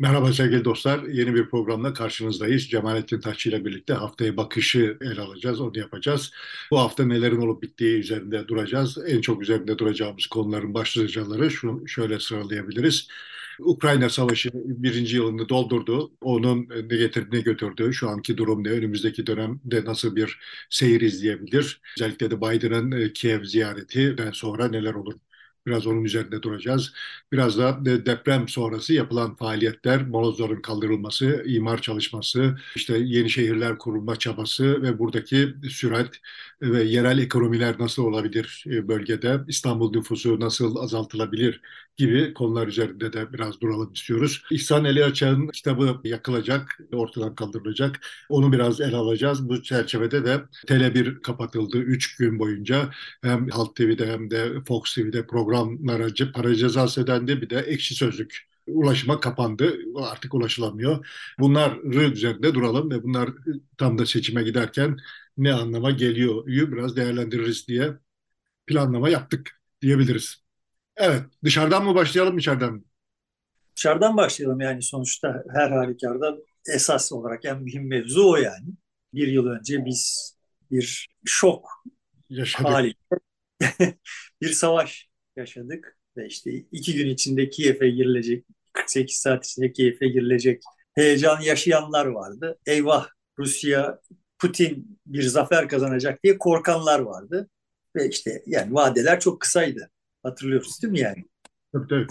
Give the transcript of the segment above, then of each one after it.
Merhaba sevgili dostlar. Yeni bir programla karşınızdayız. Cemalettin Taşçı ile birlikte haftaya bakışı ele alacağız, onu yapacağız. Bu hafta nelerin olup bittiği üzerinde duracağız. En çok üzerinde duracağımız konuların başlıcaları şunu şöyle sıralayabiliriz. Ukrayna Savaşı birinci yılını doldurdu. Onun ne getirdi ne götürdü. Şu anki durum ne? Önümüzdeki dönemde nasıl bir seyir izleyebilir? Özellikle de Biden'ın Kiev ziyaretinden sonra neler olur Biraz onun üzerinde duracağız. Biraz da deprem sonrası yapılan faaliyetler, molozların kaldırılması, imar çalışması, işte yeni şehirler kurulma çabası ve buradaki sürat ve yerel ekonomiler nasıl olabilir e, bölgede, İstanbul nüfusu nasıl azaltılabilir gibi konular üzerinde de biraz duralım istiyoruz. İhsan Eli Açak'ın kitabı yakılacak, ortadan kaldırılacak. Onu biraz ele alacağız. Bu çerçevede de Tele1 kapatıldı 3 gün boyunca. Hem Halk TV'de hem de Fox TV'de programlara para cezası ödendi. Bir de ekşi sözlük ulaşıma kapandı. Artık ulaşılamıyor. Bunlar üzerinde duralım ve bunlar tam da seçime giderken ne anlama geliyor biraz değerlendiririz diye planlama yaptık diyebiliriz. Evet, dışarıdan mı başlayalım, içeriden mi? Dışarıdan başlayalım yani sonuçta her halükarda esas olarak en mühim mevzu o yani. Bir yıl önce biz bir şok Yaşadık. hali, bir savaş yaşadık ve işte iki gün içinde Kiev'e girilecek, 48 saat içinde Kiev'e girilecek heyecan yaşayanlar vardı. Eyvah Rusya Putin bir zafer kazanacak diye korkanlar vardı. Ve işte yani vadeler çok kısaydı. Hatırlıyoruz değil mi yani? Tabii tabii.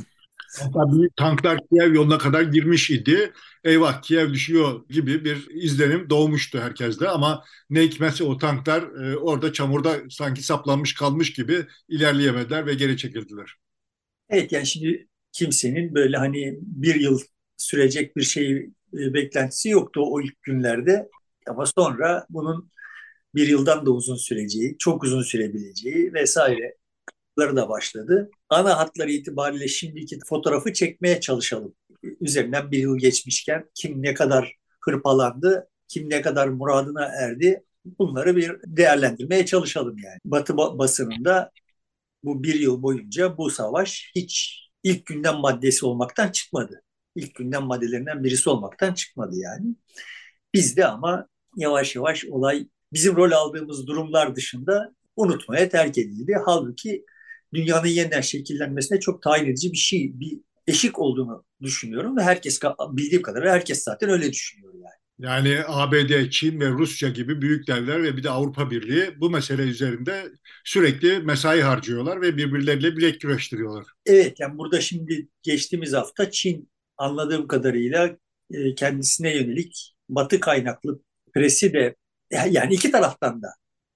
Hatta büyük tanklar Kiev yoluna kadar girmiş idi. Eyvah Kiev düşüyor gibi bir izlenim doğmuştu herkeste ama ne hikmetse o tanklar e, orada çamurda sanki saplanmış kalmış gibi ilerleyemediler ve geri çekildiler. Evet yani şimdi kimsenin böyle hani bir yıl sürecek bir şey e, beklentisi yoktu o ilk günlerde. Ama sonra bunun bir yıldan da uzun süreceği, çok uzun sürebileceği vesaire da başladı. Ana hatları itibariyle şimdiki fotoğrafı çekmeye çalışalım. Üzerinden bir yıl geçmişken kim ne kadar hırpalandı, kim ne kadar muradına erdi bunları bir değerlendirmeye çalışalım yani. Batı basınında bu bir yıl boyunca bu savaş hiç ilk günden maddesi olmaktan çıkmadı. İlk günden maddelerinden birisi olmaktan çıkmadı yani. Bizde ama yavaş yavaş olay bizim rol aldığımız durumlar dışında unutmaya terk edildi. Halbuki dünyanın yeniden şekillenmesine çok tayin edici bir şey, bir eşik olduğunu düşünüyorum ve herkes bildiğim kadarıyla herkes zaten öyle düşünüyor yani. Yani ABD, Çin ve Rusya gibi büyük devler ve bir de Avrupa Birliği bu mesele üzerinde sürekli mesai harcıyorlar ve birbirleriyle bilek güreştiriyorlar. Evet yani burada şimdi geçtiğimiz hafta Çin anladığım kadarıyla e, kendisine yönelik batı kaynaklı presi de yani iki taraftan da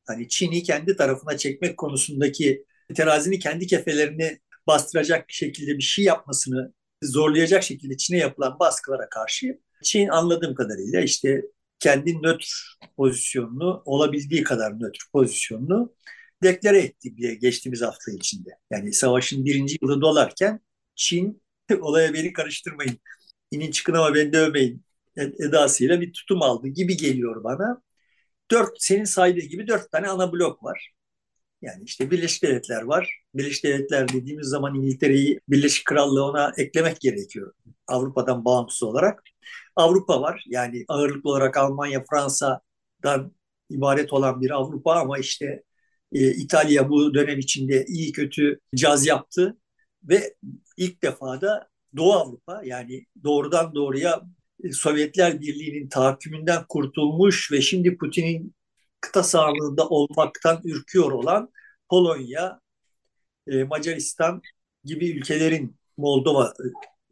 hani Çin'i kendi tarafına çekmek konusundaki terazini kendi kefelerine bastıracak şekilde bir şey yapmasını zorlayacak şekilde Çin'e yapılan baskılara karşı Çin anladığım kadarıyla işte kendi nötr pozisyonunu olabildiği kadar nötr pozisyonunu deklare etti diye geçtiğimiz hafta içinde. Yani savaşın birinci yılı dolarken Çin olaya beni karıştırmayın, inin çıkın ama beni dövmeyin edasıyla bir tutum aldı gibi geliyor bana. Dört, senin saydığın gibi dört tane ana blok var. Yani işte Birleşik Devletler var. Birleşik Devletler dediğimiz zaman İngiltere'yi Birleşik Krallığı ona eklemek gerekiyor. Avrupa'dan bağımsız olarak. Avrupa var. Yani ağırlıklı olarak Almanya, Fransa'dan ibaret olan bir Avrupa ama işte e, İtalya bu dönem içinde iyi kötü caz yaptı ve ilk defa da Doğu Avrupa yani doğrudan doğruya Sovyetler Birliği'nin tahakkümünden kurtulmuş ve şimdi Putin'in kıta sahanlığında olmaktan ürküyor olan Polonya, e, Macaristan gibi ülkelerin Moldova e,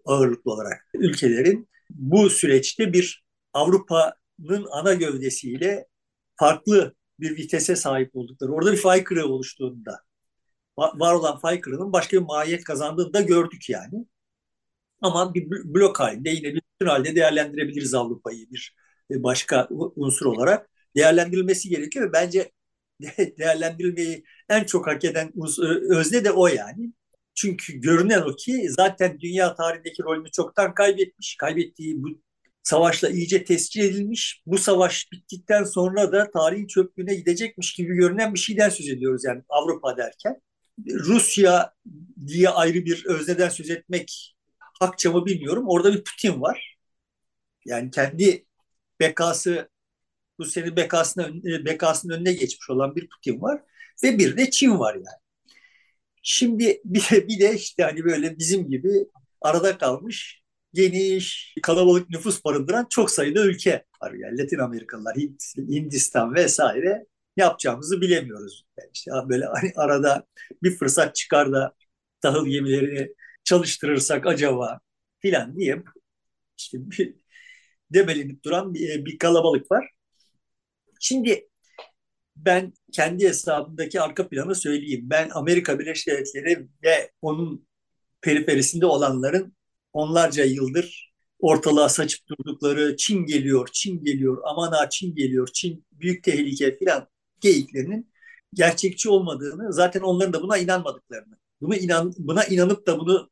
ağırlıklı olarak ülkelerin bu süreçte bir Avrupa'nın ana gövdesiyle farklı bir vitese sahip oldukları, orada bir fay kırığı oluştuğunda, var olan fay kırığının başka bir mahiyet kazandığını da gördük yani. Ama bir blok halinde yine bir bütün halde değerlendirebiliriz Avrupa'yı bir e, başka unsur olarak değerlendirilmesi gerekiyor. Bence değerlendirilmeyi en çok hak eden özne de o yani. Çünkü görünen o ki zaten dünya tarihindeki rolünü çoktan kaybetmiş. Kaybettiği bu savaşla iyice tescil edilmiş. Bu savaş bittikten sonra da tarihin çöplüğüne gidecekmiş gibi görünen bir şeyden söz ediyoruz yani Avrupa derken. Rusya diye ayrı bir özneden söz etmek hakça mı bilmiyorum. Orada bir Putin var. Yani kendi bekası Rusya'nın bekasının, bekasının önüne geçmiş olan bir Putin var. Ve bir de Çin var yani. Şimdi bir de, bir de işte hani böyle bizim gibi arada kalmış geniş, kalabalık nüfus barındıran çok sayıda ülke var. Yani Latin Amerikalılar, Hindistan vesaire yapacağımızı bilemiyoruz. Yani işte böyle hani arada bir fırsat çıkar da tahıl gemilerini çalıştırırsak acaba filan diye işte bir debelenip duran bir, bir kalabalık var. Şimdi ben kendi hesabımdaki arka planı söyleyeyim. Ben Amerika Birleşik Devletleri ve onun periferisinde olanların onlarca yıldır ortalığa saçıp durdukları Çin geliyor, Çin geliyor, aman ha Çin geliyor, Çin büyük tehlike filan geyiklerinin gerçekçi olmadığını, zaten onların da buna inanmadıklarını, buna, inan, buna inanıp da bunu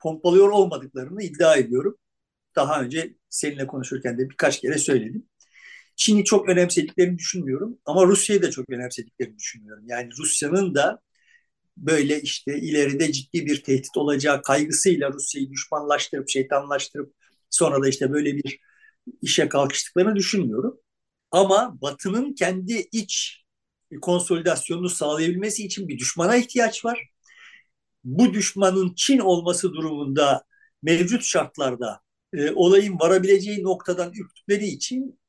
pompalıyor olmadıklarını iddia ediyorum. Daha önce seninle konuşurken de birkaç kere söyledim. Çin'i çok önemsediklerini düşünmüyorum ama Rusya'yı da çok önemsediklerini düşünüyorum. Yani Rusya'nın da böyle işte ileride ciddi bir tehdit olacağı kaygısıyla Rusya'yı düşmanlaştırıp şeytanlaştırıp sonra da işte böyle bir işe kalkıştıklarını düşünmüyorum. Ama Batı'nın kendi iç konsolidasyonunu sağlayabilmesi için bir düşmana ihtiyaç var. Bu düşmanın Çin olması durumunda mevcut şartlarda e, olayın varabileceği noktadan ürktükleri için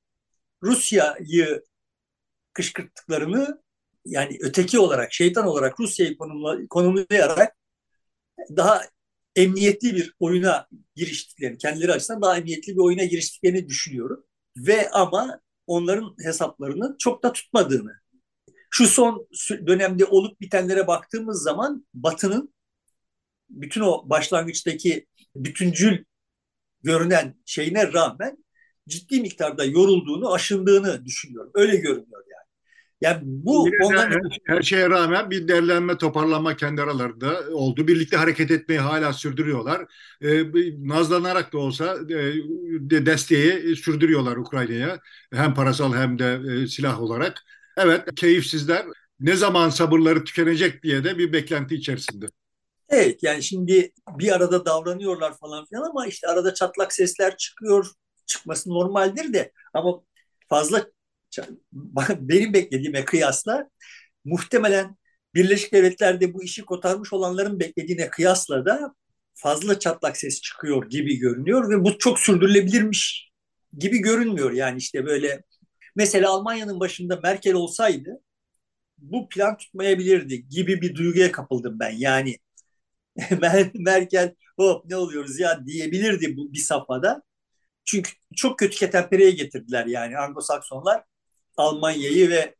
Rusya'yı kışkırttıklarını yani öteki olarak, şeytan olarak Rusya'yı konumlayarak daha emniyetli bir oyuna giriştiklerini, kendileri açısından daha emniyetli bir oyuna giriştiklerini düşünüyorum. Ve ama onların hesaplarını çok da tutmadığını. Şu son dönemde olup bitenlere baktığımız zaman Batı'nın bütün o başlangıçtaki bütüncül görünen şeyine rağmen ciddi miktarda yorulduğunu, aşındığını düşünüyorum. Öyle görünüyor yani. Yani bu onların... her, her şeye rağmen bir derlenme, toparlanma kendi aralarında oldu. Birlikte hareket etmeyi hala sürdürüyorlar. Ee, nazlanarak da olsa e, desteği sürdürüyorlar Ukrayna'ya. Hem parasal hem de e, silah olarak. Evet, keyifsizler. Ne zaman sabırları tükenecek diye de bir beklenti içerisinde. Evet yani şimdi bir arada davranıyorlar falan filan ama işte arada çatlak sesler çıkıyor. Çıkması normaldir de ama fazla benim beklediğime kıyasla muhtemelen Birleşik Devletler'de bu işi kotarmış olanların beklediğine kıyasla da fazla çatlak ses çıkıyor gibi görünüyor ve bu çok sürdürülebilirmiş gibi görünmüyor. Yani işte böyle mesela Almanya'nın başında Merkel olsaydı bu plan tutmayabilirdi gibi bir duyguya kapıldım ben. Yani Merkel hop ne oluyoruz ya diyebilirdi bu bir safhada. Çünkü çok kötü ketenpereye getirdiler yani Anglo-Saksonlar Almanya'yı ve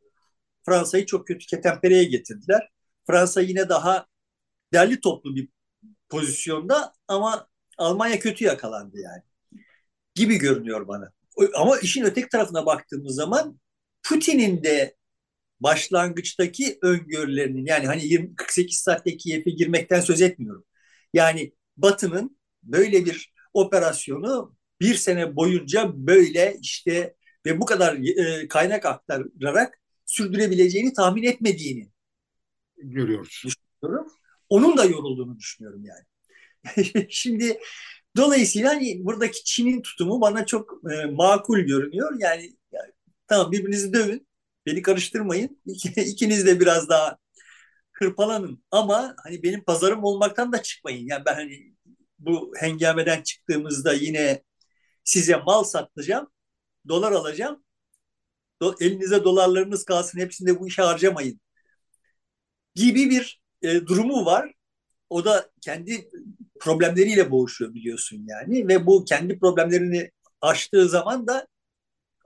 Fransa'yı çok kötü ketenpereye getirdiler. Fransa yine daha derli toplu bir pozisyonda ama Almanya kötü yakalandı yani. Gibi görünüyor bana. Ama işin öteki tarafına baktığımız zaman Putin'in de başlangıçtaki öngörülerinin yani hani 20, 48 saatte Kiev'e girmekten söz etmiyorum. Yani Batı'nın böyle bir operasyonu bir sene boyunca böyle işte ve bu kadar e, kaynak aktararak sürdürebileceğini tahmin etmediğini görüyoruz. Düşünüyorum. Onun da yorulduğunu düşünüyorum yani. Şimdi dolayısıyla hani buradaki Çin'in tutumu bana çok e, makul görünüyor. Yani, yani tamam birbirinizi dövün, beni karıştırmayın. İkiniz de biraz daha hırpalanın ama hani benim pazarım olmaktan da çıkmayın. Yani ben hani bu hengameden çıktığımızda yine size mal satacağım dolar alacağım. Do, elinize dolarlarınız kalsın hepsini de bu işe harcamayın gibi bir e, durumu var. O da kendi problemleriyle boğuşuyor biliyorsun yani ve bu kendi problemlerini aştığı zaman da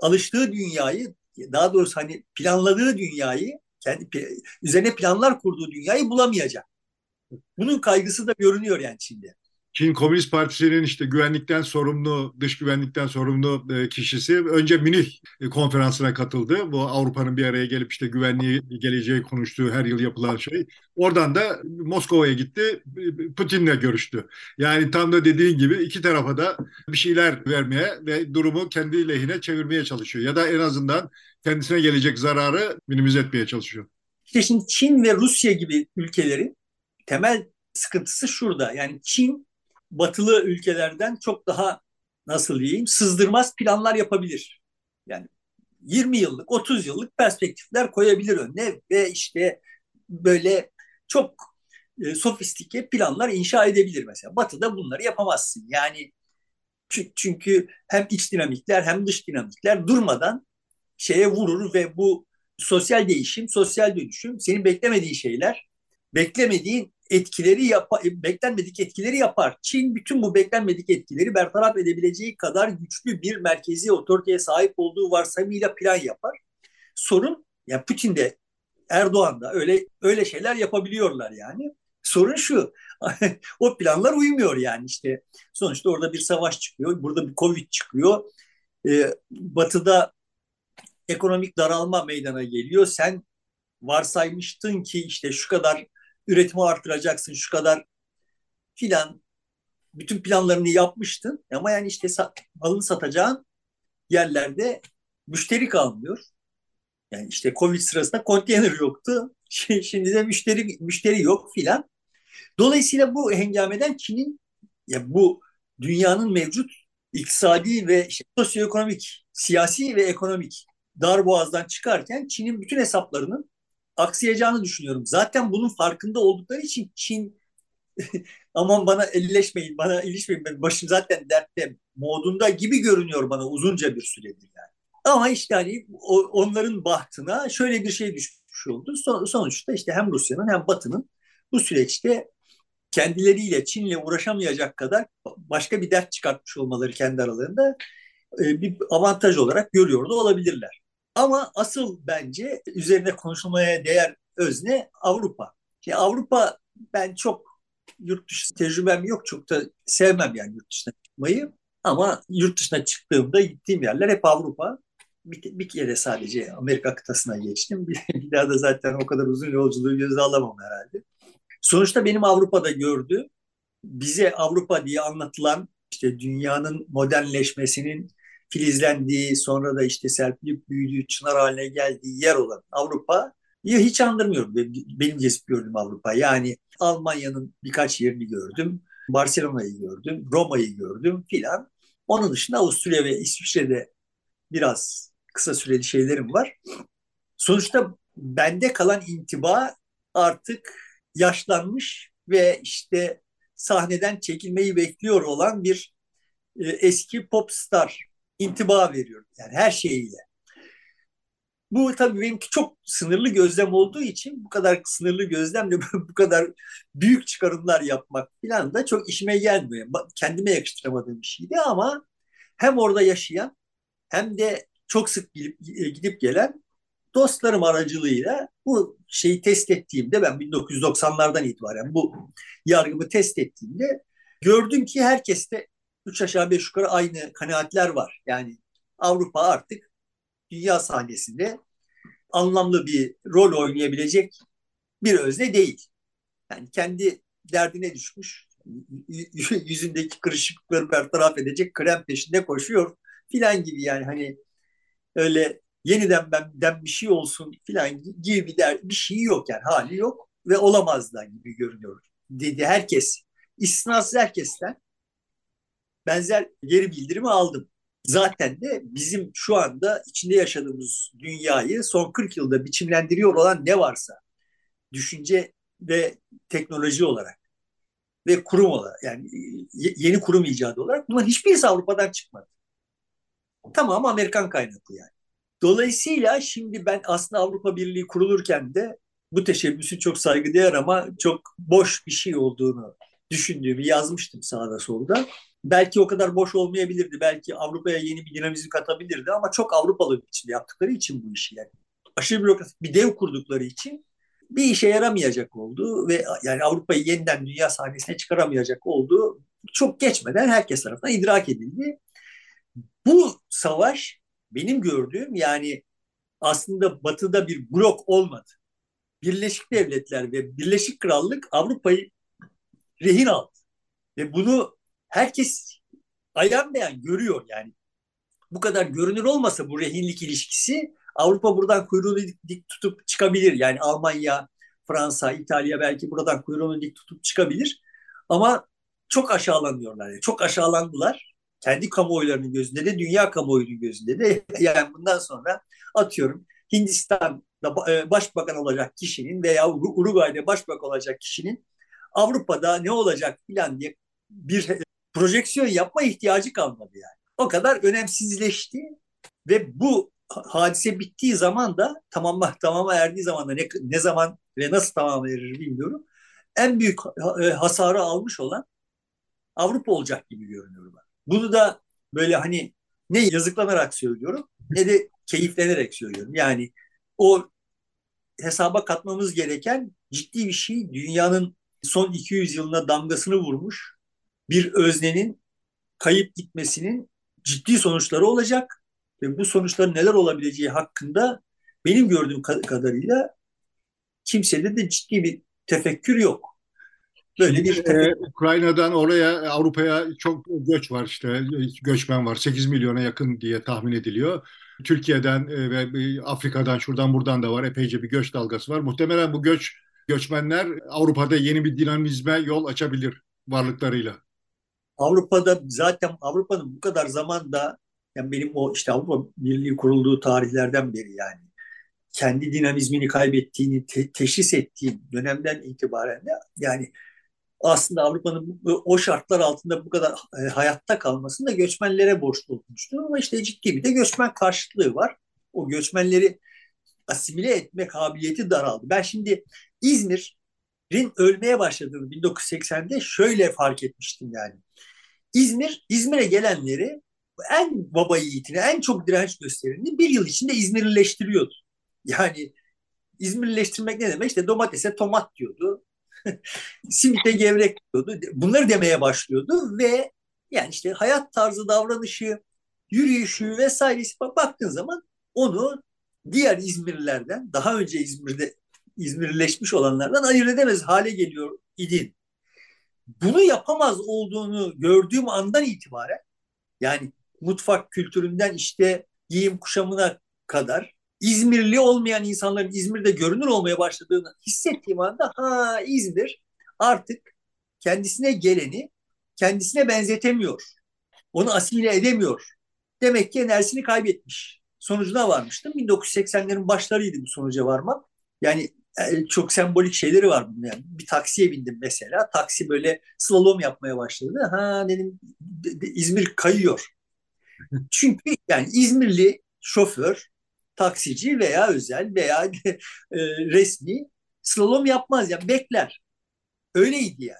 alıştığı dünyayı daha doğrusu hani planladığı dünyayı kendi üzerine planlar kurduğu dünyayı bulamayacak. Bunun kaygısı da görünüyor yani Çin'de. Çin Komünist Partisi'nin işte güvenlikten sorumlu, dış güvenlikten sorumlu e, kişisi önce Münih konferansına katıldı. Bu Avrupa'nın bir araya gelip işte güvenliği geleceği konuştuğu her yıl yapılan şey. Oradan da Moskova'ya gitti, Putin'le görüştü. Yani tam da dediğin gibi iki tarafa da bir şeyler vermeye ve durumu kendi lehine çevirmeye çalışıyor. Ya da en azından kendisine gelecek zararı minimize etmeye çalışıyor. İşte şimdi Çin ve Rusya gibi ülkelerin temel sıkıntısı şurada. Yani Çin batılı ülkelerden çok daha nasıl diyeyim sızdırmaz planlar yapabilir. Yani 20 yıllık, 30 yıllık perspektifler koyabilir önüne ve işte böyle çok e, sofistike planlar inşa edebilir mesela. Batı'da bunları yapamazsın. Yani çünkü hem iç dinamikler hem dış dinamikler durmadan şeye vurur ve bu sosyal değişim, sosyal dönüşüm, senin beklemediğin şeyler, beklemediğin etkileri yapar, beklenmedik etkileri yapar. Çin bütün bu beklenmedik etkileri bertaraf edebileceği kadar güçlü bir merkezi otoriteye sahip olduğu varsayımıyla plan yapar. Sorun ya Putin de Erdoğan da öyle öyle şeyler yapabiliyorlar yani. Sorun şu. o planlar uymuyor yani işte. Sonuçta orada bir savaş çıkıyor. Burada bir Covid çıkıyor. Ee, batı'da ekonomik daralma meydana geliyor. Sen varsaymıştın ki işte şu kadar üretimi artıracaksın, şu kadar filan bütün planlarını yapmıştın ama yani işte malını satacağın yerlerde müşteri kalmıyor. Yani işte Covid sırasında konteyner yoktu. Şimdi de müşteri müşteri yok filan. Dolayısıyla bu hengameden Çin'in ya bu dünyanın mevcut iktisadi ve işte sosyoekonomik, siyasi ve ekonomik dar boğazdan çıkarken Çin'in bütün hesaplarının aksayacağını düşünüyorum. Zaten bunun farkında oldukları için Çin aman bana elleşmeyin, bana ilişmeyin, ben başım zaten dertte modunda gibi görünüyor bana uzunca bir süredir yani. Ama işte hani onların bahtına şöyle bir şey düşmüş oldu. Son, sonuçta işte hem Rusya'nın hem Batı'nın bu süreçte kendileriyle Çin'le uğraşamayacak kadar başka bir dert çıkartmış olmaları kendi aralarında e, bir avantaj olarak görüyor da olabilirler. Ama asıl bence üzerine konuşulmaya değer özne Avrupa. Şimdi Avrupa ben çok yurt dışı tecrübem yok. Çok da sevmem yani yurt dışına çıkmayı. Ama yurt dışına çıktığımda gittiğim yerler hep Avrupa. Bir, bir kere sadece Amerika kıtasına geçtim. Bir, bir daha da zaten o kadar uzun yolculuğu göze alamam herhalde. Sonuçta benim Avrupa'da gördüğüm bize Avrupa diye anlatılan işte dünyanın modernleşmesinin filizlendiği, sonra da işte serpilip büyüdüğü, çınar haline geldiği yer olan Avrupa ya hiç andırmıyorum benim gezip gördüğüm Avrupa. Yani Almanya'nın birkaç yerini gördüm, Barcelona'yı gördüm, Roma'yı gördüm filan. Onun dışında Avusturya ve İsviçre'de biraz kısa süreli şeylerim var. Sonuçta bende kalan intiba artık yaşlanmış ve işte sahneden çekilmeyi bekliyor olan bir e, eski pop star intiba veriyorum. Yani her şeyiyle. Bu tabii benimki çok sınırlı gözlem olduğu için bu kadar sınırlı gözlemle bu kadar büyük çıkarımlar yapmak falan da çok işime gelmiyor. Kendime yakıştıramadığım bir şeydi ama hem orada yaşayan hem de çok sık gidip, gidip gelen dostlarım aracılığıyla bu şeyi test ettiğimde ben 1990'lardan itibaren bu yargımı test ettiğimde gördüm ki herkeste üç aşağı beş yukarı aynı kanaatler var. Yani Avrupa artık dünya sahnesinde anlamlı bir rol oynayabilecek bir özne değil. Yani kendi derdine düşmüş, yüzündeki kırışıklıkları bertaraf edecek krem peşinde koşuyor filan gibi yani hani öyle yeniden ben bir şey olsun filan gibi bir, der, bir şey yok yani hali yok ve olamaz da gibi görünüyor dedi herkes. İstisnasız herkesten benzer geri bildirimi aldım. Zaten de bizim şu anda içinde yaşadığımız dünyayı son 40 yılda biçimlendiriyor olan ne varsa düşünce ve teknoloji olarak ve kurum olarak yani yeni kurum icadı olarak bunların hiçbirisi Avrupa'dan çıkmadı. Tamam Amerikan kaynaklı yani. Dolayısıyla şimdi ben aslında Avrupa Birliği kurulurken de bu teşebbüsü çok saygıdeğer ama çok boş bir şey olduğunu düşündüğümü yazmıştım sağda solda belki o kadar boş olmayabilirdi. Belki Avrupa'ya yeni bir dinamizm katabilirdi ama çok Avrupalı biçimde yaptıkları için bu işi yani. Aşırı bürokratik bir dev kurdukları için bir işe yaramayacak oldu ve yani Avrupa'yı yeniden dünya sahnesine çıkaramayacak oldu. Çok geçmeden herkes tarafından idrak edildi. Bu savaş benim gördüğüm yani aslında batıda bir blok olmadı. Birleşik Devletler ve Birleşik Krallık Avrupa'yı rehin aldı. Ve bunu herkes ayan beyan görüyor yani. Bu kadar görünür olmasa bu rehinlik ilişkisi Avrupa buradan kuyruğunu dik tutup çıkabilir. Yani Almanya, Fransa, İtalya belki buradan kuyruğunu dik tutup çıkabilir. Ama çok aşağılanıyorlar. Yani. Çok aşağılandılar. Kendi kamuoylarının gözünde de dünya kamuoyunun gözünde de yani bundan sonra atıyorum Hindistan'da e, başbakan olacak kişinin veya Uruguay'da başbakan olacak kişinin Avrupa'da ne olacak filan diye bir projeksiyon yapma ihtiyacı kalmadı yani. O kadar önemsizleşti ve bu hadise bittiği zaman da tamamla tamama erdiği zaman da ne, ne zaman ve nasıl tamama erir bilmiyorum. En büyük e, hasarı almış olan Avrupa olacak gibi görünüyor bana. Bunu da böyle hani ne yazıklanarak söylüyorum ne de keyiflenerek söylüyorum. Yani o hesaba katmamız gereken ciddi bir şey. Dünyanın son 200 yılına damgasını vurmuş bir öznenin kayıp gitmesinin ciddi sonuçları olacak ve bu sonuçların neler olabileceği hakkında benim gördüğüm kadarıyla kimsede de ciddi bir tefekkür yok. Böyle bir e, Ukrayna'dan oraya Avrupa'ya çok göç var işte göçmen var 8 milyona yakın diye tahmin ediliyor. Türkiye'den e, ve Afrika'dan şuradan buradan da var epeyce bir göç dalgası var. Muhtemelen bu göç göçmenler Avrupa'da yeni bir dinamizme yol açabilir varlıklarıyla. Avrupa'da zaten Avrupa'nın bu kadar zamanda yani benim o işte Avrupa Birliği kurulduğu tarihlerden beri yani kendi dinamizmini kaybettiğini te- teşhis ettiğim dönemden itibaren de yani aslında Avrupa'nın o şartlar altında bu kadar e, hayatta kalmasını da göçmenlere borçlu olmuştu. Ama işte ciddi bir de göçmen karşıtlığı var. O göçmenleri asimile etme kabiliyeti daraldı. Ben şimdi İzmir'in ölmeye başladığını 1980'de şöyle fark etmiştim yani. İzmir, İzmir'e gelenleri en baba yiğitine, en çok direnç gösterini bir yıl içinde İzmirlileştiriyordu. Yani İzmirlileştirmek ne demek? İşte domatese tomat diyordu. simite gevrek diyordu. Bunları demeye başlıyordu ve yani işte hayat tarzı, davranışı, yürüyüşü vesairesi baktığın zaman onu diğer İzmirlilerden, daha önce İzmir'de İzmirleşmiş olanlardan ayırt edemez hale geliyor idin. Bunu yapamaz olduğunu gördüğüm andan itibaren yani mutfak kültüründen işte giyim kuşamına kadar İzmirli olmayan insanların İzmir'de görünür olmaya başladığını hissettiğim anda ha İzmir artık kendisine geleni kendisine benzetemiyor. Onu asimile edemiyor. Demek ki enerjisini kaybetmiş. Sonucuna varmıştım. 1980'lerin başlarıydı bu sonuca varmak. Yani e, çok sembolik şeyleri var bunun. Yani bir taksiye bindim mesela. Taksi böyle slalom yapmaya başladı. Ha dedim İzmir kayıyor. Çünkü yani İzmirli şoför taksici veya özel veya e, resmi slalom yapmaz yani bekler. Öyleydi yani.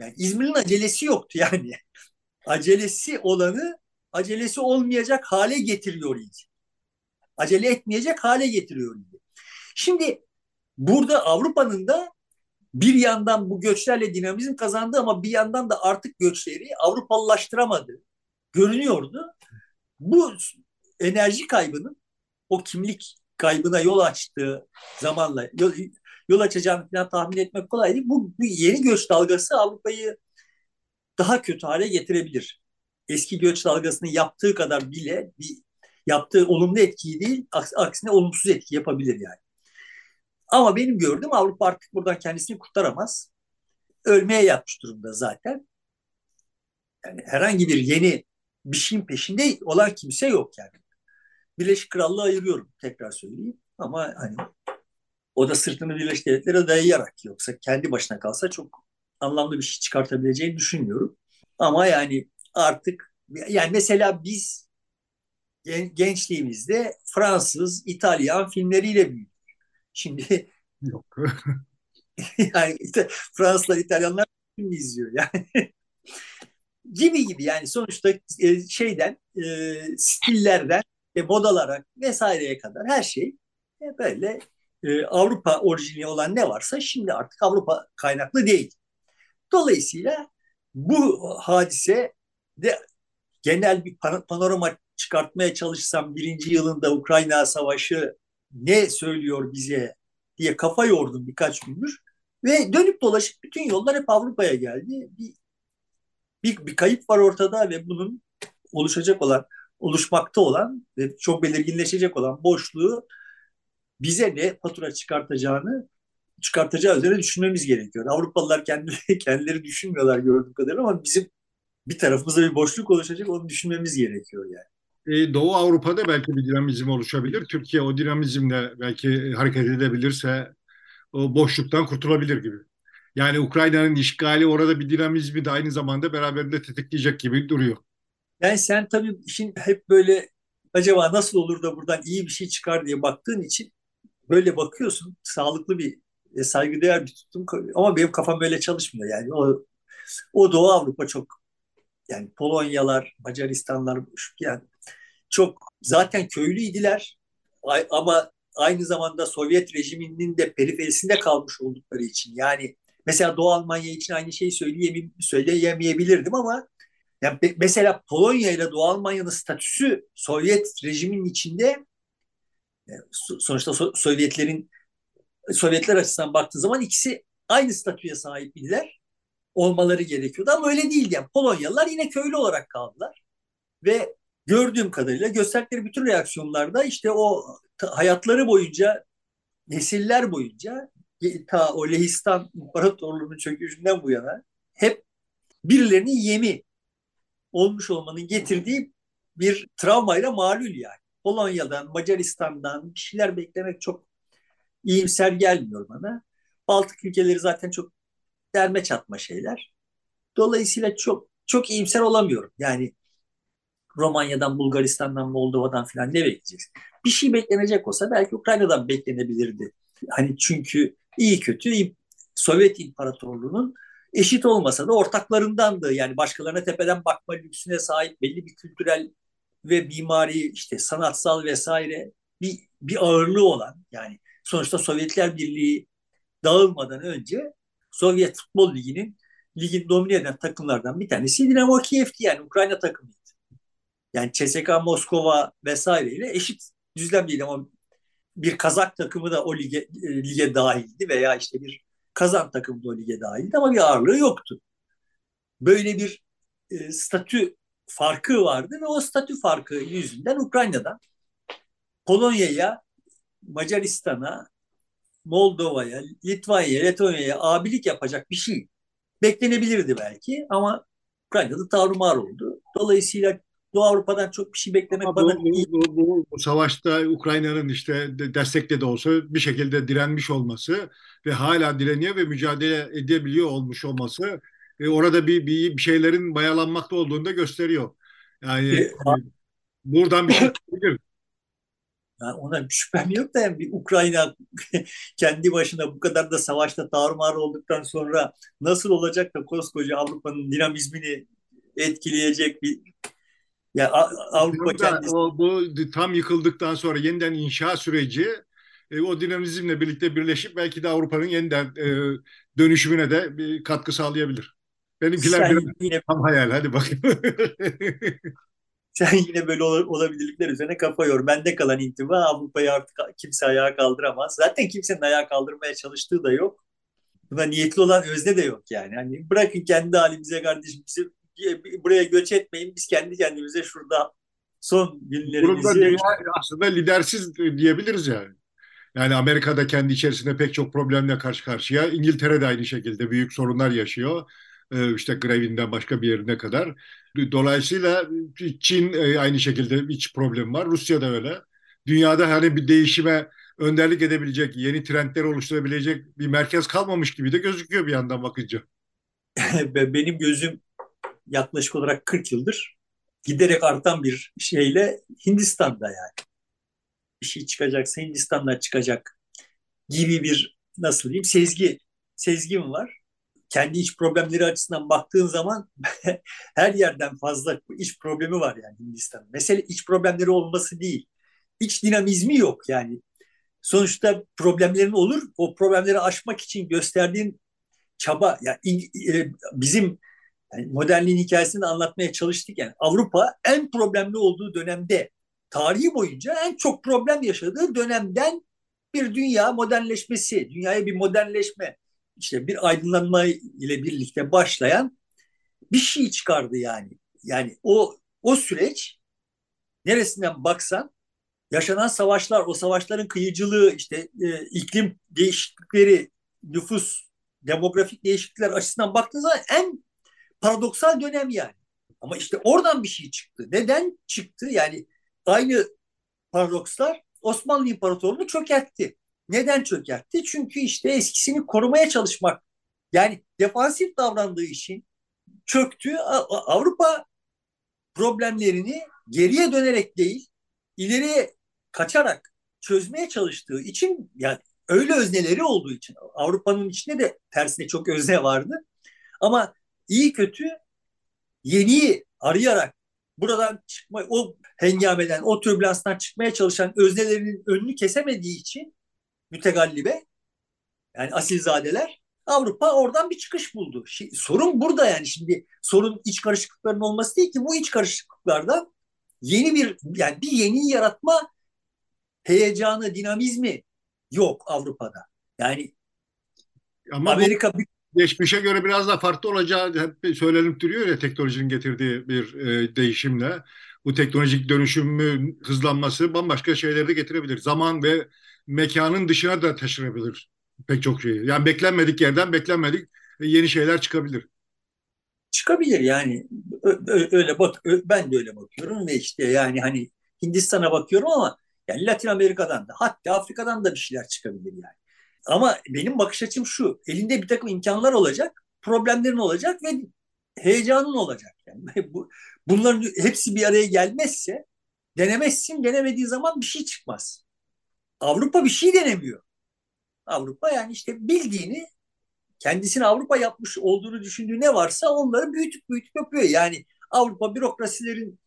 Yani İzmir'in acelesi yoktu yani. Acelesi olanı acelesi olmayacak hale getiriyor idi. Acele etmeyecek hale getiriyor idi. Şimdi burada Avrupa'nın da bir yandan bu göçlerle dinamizm kazandı ama bir yandan da artık göçleri Avrupalılaştıramadı. Görünüyordu. Bu enerji kaybının o kimlik kaybına yol açtığı zamanla yol, yol açacağını falan tahmin etmek kolay değil. Bu, bu yeni göç dalgası Avrupa'yı daha kötü hale getirebilir. Eski göç dalgasını yaptığı kadar bile bir yaptığı olumlu etkiyi değil, aksine olumsuz etki yapabilir yani. Ama benim gördüğüm Avrupa artık buradan kendisini kurtaramaz. Ölmeye yatmış durumda zaten. Yani herhangi bir yeni bir şeyin peşinde olan kimse yok yani. Birleşik Krallığı ayırıyorum tekrar söyleyeyim. Ama hani o da sırtını Birleşik Devletlere dayayarak yoksa kendi başına kalsa çok anlamlı bir şey çıkartabileceğini düşünmüyorum. Ama yani artık yani mesela biz gençliğimizde Fransız, İtalyan filmleriyle büyüdük. Şimdi yok. yani işte Fransızlar, İtalyanlar film izliyor yani. gibi gibi yani sonuçta e, şeyden e, stillerden ve modalara vesaireye kadar her şey e, böyle Avrupa orijini olan ne varsa şimdi artık Avrupa kaynaklı değil. Dolayısıyla bu hadise de genel bir panorama çıkartmaya çalışsam birinci yılında Ukrayna Savaşı ne söylüyor bize diye kafa yordum birkaç gündür. Ve dönüp dolaşıp bütün yollar hep Avrupa'ya geldi. Bir, bir, bir kayıp var ortada ve bunun oluşacak olan oluşmakta olan ve çok belirginleşecek olan boşluğu bize ne fatura çıkartacağını çıkartacağı üzerine düşünmemiz gerekiyor. Avrupalılar kendileri, kendileri düşünmüyorlar gördüğüm kadarıyla ama bizim bir tarafımızda bir boşluk oluşacak onu düşünmemiz gerekiyor yani. E, Doğu Avrupa'da belki bir dinamizm oluşabilir. Türkiye o dinamizmle belki hareket edebilirse o boşluktan kurtulabilir gibi. Yani Ukrayna'nın işgali orada bir dinamizmi de aynı zamanda beraberinde tetikleyecek gibi duruyor. Yani sen tabii işin hep böyle acaba nasıl olur da buradan iyi bir şey çıkar diye baktığın için böyle bakıyorsun. Sağlıklı bir e, saygıdeğer bir tutum ama benim kafam böyle çalışmıyor. Yani o o Doğu Avrupa çok yani Polonyalar, Macaristanlar yani çok zaten köylüydiler ama aynı zamanda Sovyet rejiminin de periferisinde kalmış oldukları için yani mesela Doğu Almanya için aynı şeyi söyleyemeyebilirdim ama yani mesela Polonya ile Doğu Almanya'nın statüsü Sovyet rejiminin içinde e, sonuçta Sovyetlerin Sovyetler açısından baktığı zaman ikisi aynı statüye sahip idiler. Olmaları gerekiyordu ama öyle değildi. Yani Polonyalılar yine köylü olarak kaldılar. Ve gördüğüm kadarıyla gösterdikleri bütün reaksiyonlarda işte o hayatları boyunca nesiller boyunca ta o Lehistan İmparatorluğu'nun çöküşünden bu yana hep birilerinin yemi olmuş olmanın getirdiği bir travmayla malul yani. Polonya'dan, Macaristan'dan bir şeyler beklemek çok iyimser gelmiyor bana. Baltık ülkeleri zaten çok derme çatma şeyler. Dolayısıyla çok çok iyimser olamıyorum. Yani Romanya'dan, Bulgaristan'dan, Moldova'dan falan ne bekleyeceksin? Bir şey beklenecek olsa belki Ukrayna'dan beklenebilirdi. Hani çünkü iyi kötü Sovyet İmparatorluğu'nun eşit olmasa da ortaklarındandı. Yani başkalarına tepeden bakma lüksüne sahip belli bir kültürel ve mimari işte sanatsal vesaire bir, bir ağırlığı olan yani sonuçta Sovyetler Birliği dağılmadan önce Sovyet Futbol Ligi'nin ligin domine eden takımlardan bir tanesi Dinamo Kiev'ti yani Ukrayna takımıydı. Yani CSKA Moskova vesaireyle eşit düzlemdeydi ama bir Kazak takımı da o lige, e, lige dahildi veya işte bir Kazan takımı da o lige dahildi ama bir ağırlığı yoktu. Böyle bir e, statü farkı vardı ve o statü farkı yüzünden Ukrayna'dan Polonya'ya, Macaristan'a, Moldova'ya, Litvanya'ya, Letonya'ya abilik yapacak bir şey beklenebilirdi belki ama Ukrayna'da tarumar oldu. Dolayısıyla Doğu Avrupa'dan çok bir şey beklemek Ama bana bu, iyi. Bu, bu, bu savaşta Ukrayna'nın işte destekle de olsa bir şekilde direnmiş olması ve hala direniyor ve mücadele edebiliyor olmuş olması e, orada bir, bir bir şeylerin mayalanmakta olduğunu da gösteriyor. Yani e, e buradan bir şey çıkabilir. Yani ona şüphem yok da yani bir Ukrayna kendi başına bu kadar da savaşta tarumar olduktan sonra nasıl olacak da koskoca Avrupa'nın dinamizmini etkileyecek bir ya Avrupa kendisi... o, bu tam yıkıldıktan sonra yeniden inşa süreci e, o dinamizmle birlikte birleşip belki de Avrupa'nın yeniden e, dönüşümüne de bir katkı sağlayabilir. Benimkiler biraz yine... tam hayal. Hadi bakayım. Sen yine böyle ol, olabilirlikler üzerine kafa yor. Bende kalan intiba Avrupa'yı artık kimse ayağa kaldıramaz. Zaten kimsenin ayağa kaldırmaya çalıştığı da yok. Buna niyetli olan özne de yok yani. Hani bırakın kendi halimize kardeşim bizi buraya göç etmeyin. Biz kendi kendimize şurada son günlerimizi... aslında lidersiz diyebiliriz yani. Yani Amerika'da kendi içerisinde pek çok problemle karşı karşıya. İngiltere de aynı şekilde büyük sorunlar yaşıyor. Ee, işte grevinden başka bir yerine kadar. Dolayısıyla Çin e, aynı şekilde iç problem var. Rusya da öyle. Dünyada hani bir değişime önderlik edebilecek, yeni trendler oluşturabilecek bir merkez kalmamış gibi de gözüküyor bir yandan bakınca. Benim gözüm yaklaşık olarak 40 yıldır giderek artan bir şeyle Hindistan'da yani. Bir şey çıkacaksa Hindistan'dan çıkacak gibi bir nasıl diyeyim sezgi sezgim var. Kendi iç problemleri açısından baktığın zaman her yerden fazla iç problemi var yani Hindistan. Mesele iç problemleri olması değil. İç dinamizmi yok yani. Sonuçta problemlerin olur. O problemleri aşmak için gösterdiğin çaba yani e, bizim yani modernliğin hikayesini anlatmaya çalıştık yani Avrupa en problemli olduğu dönemde tarihi boyunca en çok problem yaşadığı dönemden bir dünya modernleşmesi, dünyaya bir modernleşme, işte bir aydınlanma ile birlikte başlayan bir şey çıkardı yani. Yani o o süreç neresinden baksan yaşanan savaşlar, o savaşların kıyıcılığı, işte e, iklim değişiklikleri, nüfus, demografik değişiklikler açısından baktığınız zaman en paradoksal dönem yani. Ama işte oradan bir şey çıktı. Neden çıktı? Yani aynı paradokslar Osmanlı İmparatorluğu'nu çökertti. Neden çökertti? Çünkü işte eskisini korumaya çalışmak yani defansif davrandığı için çöktü. Avrupa problemlerini geriye dönerek değil, ileriye kaçarak çözmeye çalıştığı için yani öyle özneleri olduğu için Avrupa'nın içinde de tersine çok özne vardı. Ama iyi kötü yeniyi arayarak buradan çıkma o hengameden, o türbülanstan çıkmaya çalışan öznelerinin önünü kesemediği için mütegallibe yani asilzadeler Avrupa oradan bir çıkış buldu. Şey, sorun burada yani şimdi sorun iç karışıklıkların olması değil ki bu iç karışıklıklarda yeni bir yani bir yeni yaratma heyecanı, dinamizmi yok Avrupa'da. Yani Ama Amerika bu geçmişe göre biraz daha farklı olacağı hep söylenip duruyor ya teknolojinin getirdiği bir e, değişimle. Bu teknolojik dönüşümün hızlanması bambaşka şeyleri de getirebilir. Zaman ve mekanın dışına da taşınabilir pek çok şeyi. Yani beklenmedik yerden beklenmedik yeni şeyler çıkabilir. Çıkabilir yani öyle bak ben de öyle bakıyorum ve işte yani hani Hindistan'a bakıyorum ama yani Latin Amerika'dan da hatta Afrika'dan da bir şeyler çıkabilir yani. Ama benim bakış açım şu. Elinde bir takım imkanlar olacak, problemlerin olacak ve heyecanın olacak. Yani bu, bunların hepsi bir araya gelmezse denemezsin, denemediği zaman bir şey çıkmaz. Avrupa bir şey denemiyor. Avrupa yani işte bildiğini kendisini Avrupa yapmış olduğunu düşündüğü ne varsa onları büyütüp büyütüp yapıyor. Yani Avrupa bürokrasilerin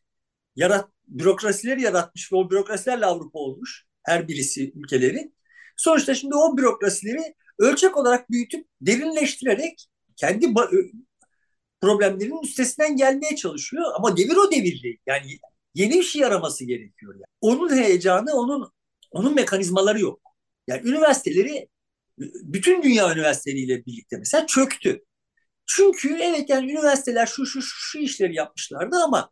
yarat bürokrasileri yaratmış ve o bürokrasilerle Avrupa olmuş her birisi ülkelerin. Sonuçta şimdi o bürokrasileri ölçek olarak büyütüp derinleştirerek kendi problemlerinin üstesinden gelmeye çalışıyor. Ama devir o devir değil. Yani yeni bir şey araması gerekiyor. Yani. Onun heyecanı, onun onun mekanizmaları yok. Yani üniversiteleri bütün dünya üniversiteleriyle birlikte mesela çöktü. Çünkü evet yani üniversiteler şu şu şu işleri yapmışlardı ama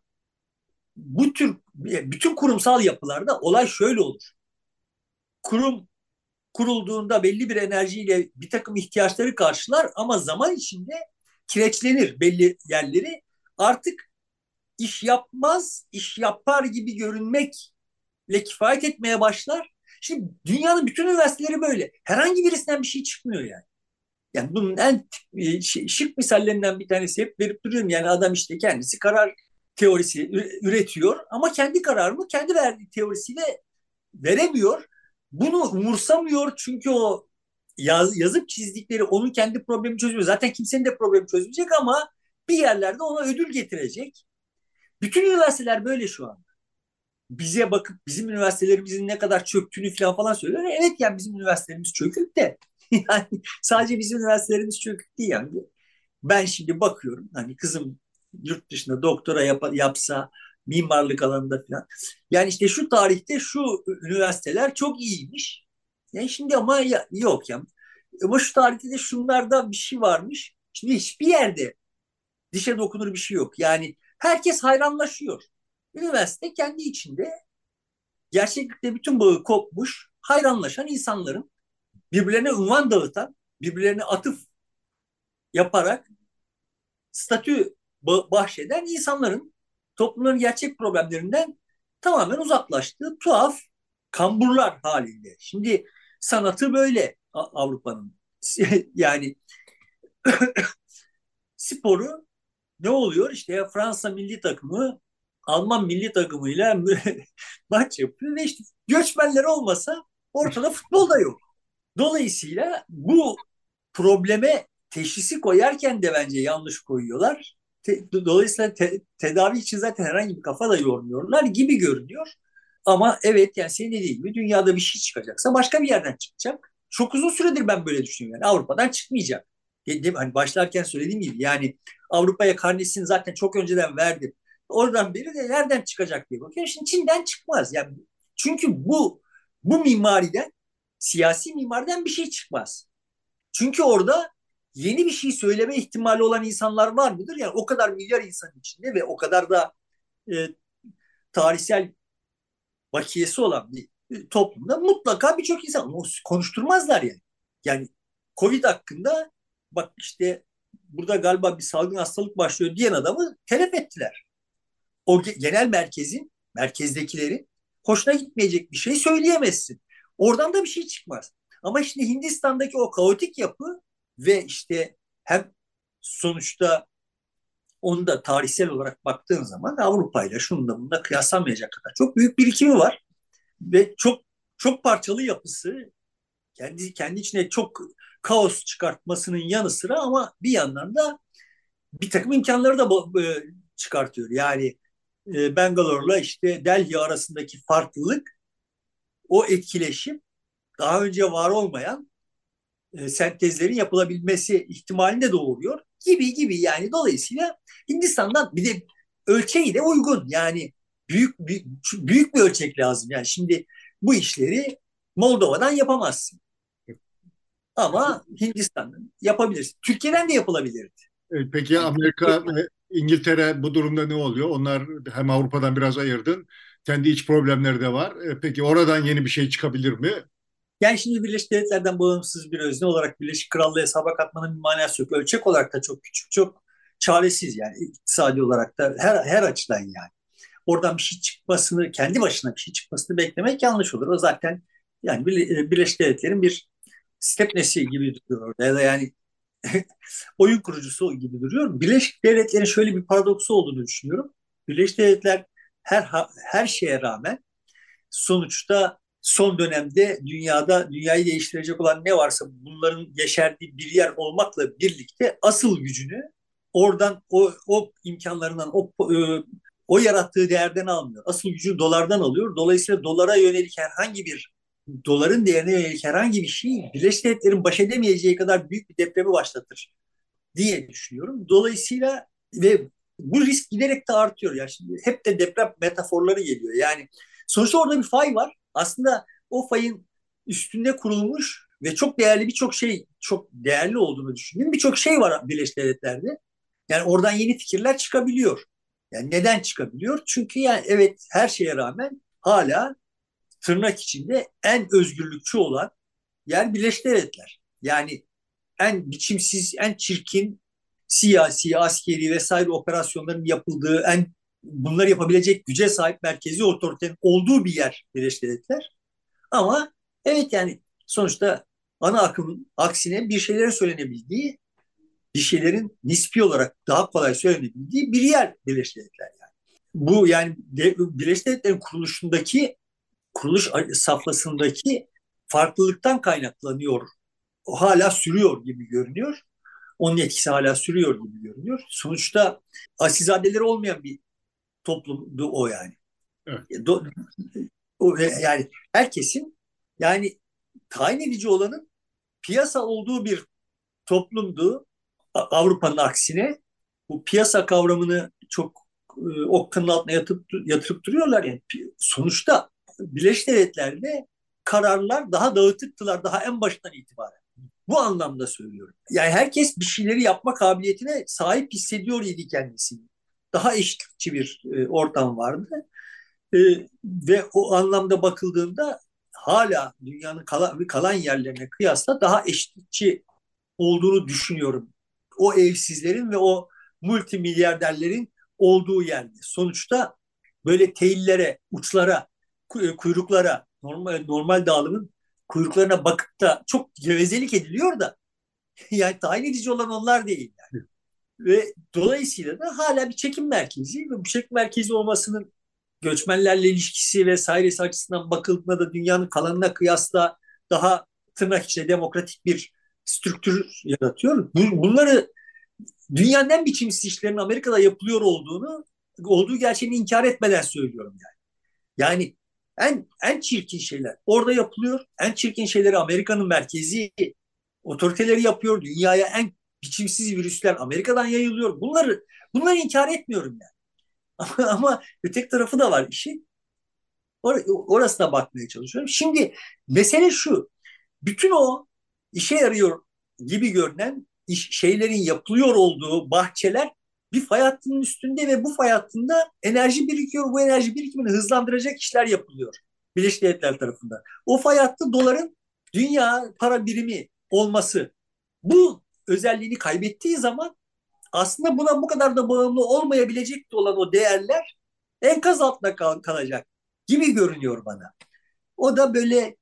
bu tür bütün kurumsal yapılarda olay şöyle olur. Kurum kurulduğunda belli bir enerjiyle bir takım ihtiyaçları karşılar ama zaman içinde kireçlenir belli yerleri. Artık iş yapmaz, iş yapar gibi görünmekle kifayet etmeye başlar. Şimdi dünyanın bütün üniversiteleri böyle. Herhangi birisinden bir şey çıkmıyor yani. Yani bunun en e, şık misallerinden bir tanesi hep verip duruyorum. Yani adam işte kendisi karar teorisi üretiyor ama kendi kararını kendi verdiği teorisiyle veremiyor. Bunu umursamıyor çünkü o yaz, yazıp çizdikleri onun kendi problemi çözmüyor. Zaten kimsenin de problemi çözmeyecek ama bir yerlerde ona ödül getirecek. Bütün üniversiteler böyle şu an. Bize bakıp bizim üniversitelerimizin ne kadar çöktüğünü falan falan söylüyor. Evet yani bizim üniversitelerimiz çökük de yani sadece bizim üniversitelerimiz çökük değil yani. Ben şimdi bakıyorum hani kızım yurt dışında doktora yap, yapsa mimarlık alanında falan. Yani işte şu tarihte şu üniversiteler çok iyiymiş. Yani şimdi ama ya, yok ya. Ama şu tarihte de şunlarda bir şey varmış. Şimdi hiçbir yerde dişe dokunur bir şey yok. Yani herkes hayranlaşıyor. Üniversite kendi içinde gerçeklikle bütün bağı kopmuş, hayranlaşan insanların birbirlerine unvan dağıtan, birbirlerine atıf yaparak statü bahşeden insanların toplumların gerçek problemlerinden tamamen uzaklaştığı tuhaf kamburlar halinde. Şimdi sanatı böyle Avrupa'nın. yani sporu ne oluyor? İşte Fransa milli takımı Alman milli takımıyla maç yapıyor ve işte göçmenler olmasa ortada futbol da yok. Dolayısıyla bu probleme teşhisi koyarken de bence yanlış koyuyorlar. Te, dolayısıyla te, tedavi için zaten herhangi bir kafa da yormuyorlar gibi görünüyor. Ama evet yani senin dediğin gibi dünyada bir şey çıkacaksa başka bir yerden çıkacak. Çok uzun süredir ben böyle düşünüyorum. Yani Avrupa'dan çıkmayacak. Hani başlarken söylediğim gibi yani Avrupa'ya karnesini zaten çok önceden verdim. Oradan beri de nereden çıkacak diye bakıyorum. Şimdi Çin'den çıkmaz. Yani çünkü bu bu mimariden siyasi mimariden bir şey çıkmaz. Çünkü orada yeni bir şey söyleme ihtimali olan insanlar var mıdır? Yani o kadar milyar insan içinde ve o kadar da e, tarihsel bakiyesi olan bir e, toplumda mutlaka birçok insan konuşturmazlar yani. Yani Covid hakkında bak işte burada galiba bir salgın hastalık başlıyor diyen adamı telef ettiler. O genel merkezin, merkezdekilerin hoşuna gitmeyecek bir şey söyleyemezsin. Oradan da bir şey çıkmaz. Ama şimdi Hindistan'daki o kaotik yapı ve işte hem sonuçta onu da tarihsel olarak baktığın zaman Avrupa ile şunda bunda kıyaslamayacak kadar çok büyük birikimi var ve çok çok parçalı yapısı kendi kendi içine çok kaos çıkartmasının yanı sıra ama bir yandan da bir takım imkanları da e, çıkartıyor. Yani e, Bangalore'la işte Delhi arasındaki farklılık o etkileşim daha önce var olmayan e, sentezlerin yapılabilmesi ihtimalini de doğuruyor gibi gibi yani dolayısıyla Hindistan'dan bir de ölçeği de uygun yani büyük büyük, büyük bir ölçek lazım yani şimdi bu işleri Moldova'dan yapamazsın ama Hindistan'dan yapabilirsin. Türkiye'den de yapılabilirdi. Peki Amerika İngiltere bu durumda ne oluyor? Onlar hem Avrupa'dan biraz ayırdın. Kendi iç problemleri de var. E, peki oradan yeni bir şey çıkabilir mi? Yani şimdi Birleşik Devletler'den bağımsız bir özne olarak Birleşik Krallığı hesaba katmanın bir manası yok. Ölçek olarak da çok küçük, çok çaresiz yani iktisadi olarak da her, her açıdan yani. Oradan bir şey çıkmasını, kendi başına bir şey çıkmasını beklemek yanlış olur. O zaten yani Birleşik Devletler'in bir stepnesi gibi duruyor orada ya da yani oyun kurucusu gibi duruyor. Birleşik Devletler'in şöyle bir paradoksu olduğunu düşünüyorum. Birleşik Devletler her her şeye rağmen sonuçta son dönemde dünyada dünyayı değiştirecek olan ne varsa bunların yeşerdiği bir yer olmakla birlikte asıl gücünü oradan o, o imkanlarından o e, o yarattığı değerden almıyor. Asıl gücü dolardan alıyor. Dolayısıyla dolara yönelik herhangi bir doların değerine yönelik herhangi bir şey Birleşik Devletler'in baş edemeyeceği kadar büyük bir depremi başlatır diye düşünüyorum. Dolayısıyla ve bu risk giderek de artıyor. Yani şimdi hep de deprem metaforları geliyor. Yani sonuçta orada bir fay var. Aslında o fayın üstünde kurulmuş ve çok değerli birçok şey, çok değerli olduğunu düşündüğüm birçok şey var Birleşik Devletler'de. Yani oradan yeni fikirler çıkabiliyor. Yani neden çıkabiliyor? Çünkü yani evet her şeye rağmen hala tırnak içinde en özgürlükçü olan yer Birleşik Devletler. Yani en biçimsiz, en çirkin siyasi, askeri vesaire operasyonların yapıldığı, en bunları yapabilecek güce sahip merkezi otoritenin olduğu bir yer Birleşik Devletler. Ama evet yani sonuçta ana akımın aksine bir şeylerin söylenebildiği, bir şeylerin nispi olarak daha kolay söylenebildiği bir yer Birleşik Devletler yani. Bu yani Birleşik Devletler'in kuruluşundaki kuruluş safhasındaki farklılıktan kaynaklanıyor. O hala sürüyor gibi görünüyor. Onun etkisi hala sürüyor gibi görünüyor. Sonuçta asilzadeleri olmayan bir toplumdu o yani. Evet. Do, o, yani herkesin yani tayin edici olanın piyasa olduğu bir toplumdu. Avrupa'nın aksine bu piyasa kavramını çok e, okkanın altına yatıp, yatırıp duruyorlar. Yani sonuçta Birleşik Devletler'de kararlar daha dağıtıktılar daha en baştan itibaren. Bu anlamda söylüyorum. Yani herkes bir şeyleri yapma kabiliyetine sahip hissediyor idi kendisini. Daha eşitlikçi bir e, ortam vardı. E, ve o anlamda bakıldığında hala dünyanın kalan, kalan yerlerine kıyasla daha eşitlikçi olduğunu düşünüyorum. O evsizlerin ve o multimilyarderlerin olduğu yerde. Sonuçta böyle teyillere, uçlara e, kuyruklara, normal, normal dağılımın kuyruklarına bakıp da çok gevezelik ediliyor da yani tayin edici olan onlar değil. Ve dolayısıyla da hala bir çekim merkezi ve bu çekim merkezi olmasının göçmenlerle ilişkisi vesairesi açısından bakıldığında da dünyanın kalanına kıyasla daha tırnak içinde demokratik bir strüktür yaratıyor. Bunları dünyanın en biçimsiz işlerin Amerika'da yapılıyor olduğunu olduğu gerçeğini inkar etmeden söylüyorum yani. Yani en en çirkin şeyler orada yapılıyor. En çirkin şeyleri Amerika'nın merkezi otoriteleri yapıyor. Dünyaya en biçimsiz virüsler Amerika'dan yayılıyor. Bunları bunları inkar etmiyorum yani. Ama, ama öteki tarafı da var işin. Or orasına bakmaya çalışıyorum. Şimdi mesele şu. Bütün o işe yarıyor gibi görünen iş, şeylerin yapılıyor olduğu bahçeler bir fay hattının üstünde ve bu fay hattında enerji birikiyor. Bu enerji birikimini hızlandıracak işler yapılıyor Birleşik Devletler tarafından. O fay hattı doların dünya para birimi olması bu özelliğini kaybettiği zaman aslında buna bu kadar da bağımlı olmayabilecek olan o değerler enkaz altında kal kalacak gibi görünüyor bana. O da böyle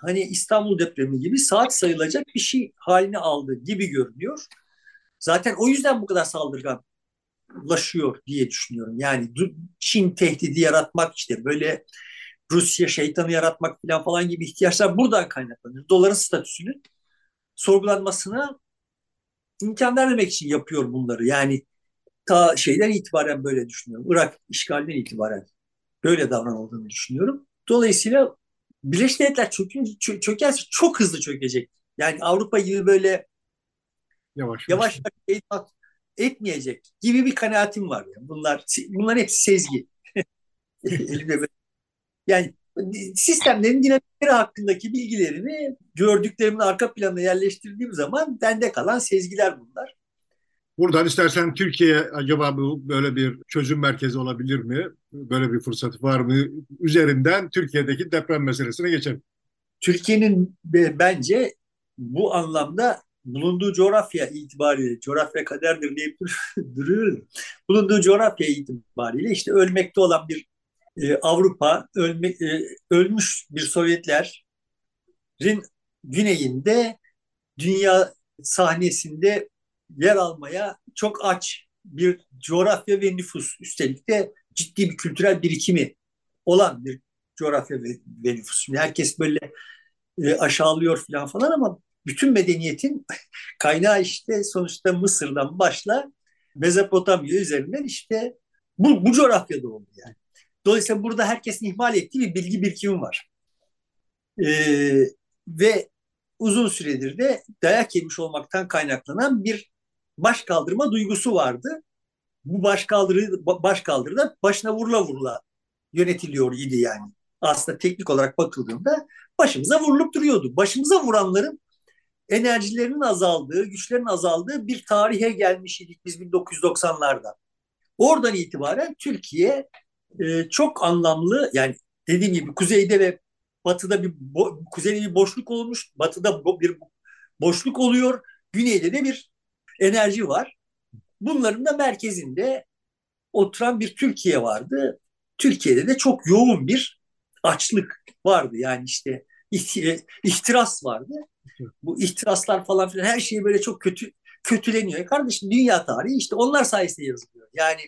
hani İstanbul depremi gibi saat sayılacak bir şey haline aldı gibi görünüyor. Zaten o yüzden bu kadar saldırganlaşıyor diye düşünüyorum. Yani Çin tehdidi yaratmak işte böyle Rusya şeytanı yaratmak falan falan gibi ihtiyaçlar buradan kaynaklanıyor. Doların statüsünün sorgulanmasına imkan vermemek için yapıyor bunları. Yani ta şeyden itibaren böyle düşünüyorum. Irak işgalinden itibaren böyle davranıldığını düşünüyorum. Dolayısıyla Birleşmiş Devletler çökünce, çö çökerse çok hızlı çökecek. Yani Avrupa gibi böyle yavaş yavaş, yavaş etmeyecek gibi bir kanaatim var. Yani. Bunlar bunların hepsi sezgi. yani sistemlerin dinamikleri hakkındaki bilgilerimi gördüklerimin arka planına yerleştirdiğim zaman bende kalan sezgiler bunlar. Buradan istersen Türkiye acaba bu böyle bir çözüm merkezi olabilir mi? Böyle bir fırsatı var mı? Üzerinden Türkiye'deki deprem meselesine geçelim. Türkiye'nin bence bu anlamda bulunduğu coğrafya itibariyle, coğrafya kaderdir diye duruyorum. Bulunduğu coğrafya itibariyle işte ölmekte olan bir e, Avrupa, ölme, e, ölmüş bir Sovyetlerin güneyinde dünya sahnesinde yer almaya çok aç bir coğrafya ve nüfus. Üstelik de ciddi bir kültürel birikimi olan bir coğrafya ve, ve nüfus. Şimdi herkes böyle e, aşağılıyor falan falan ama bütün medeniyetin kaynağı işte sonuçta Mısır'dan başla Mezopotamya üzerinden işte bu, bu coğrafyada oldu yani. Dolayısıyla burada herkesin ihmal ettiği bir bilgi birikimi var. Ee, ve uzun süredir de dayak yemiş olmaktan kaynaklanan bir baş kaldırma duygusu vardı. Bu baş kaldırı baş kaldırıda başına vurula vurula yönetiliyor idi yani. Aslında teknik olarak bakıldığında başımıza vurulup duruyordu. Başımıza vuranların enerjilerinin azaldığı, güçlerin azaldığı bir tarihe gelmiş idik biz 1990'larda. Oradan itibaren Türkiye e, çok anlamlı yani dediğim gibi kuzeyde ve batıda bir bo, kuzeyde bir boşluk olmuş, batıda bir boşluk oluyor, güneyde de bir enerji var. Bunların da merkezinde oturan bir Türkiye vardı. Türkiye'de de çok yoğun bir açlık vardı. Yani işte ihtiras vardı. Bu ihtiraslar falan filan her şey böyle çok kötü kötüleniyor. Kardeşim dünya tarihi işte onlar sayesinde yazılıyor. Yani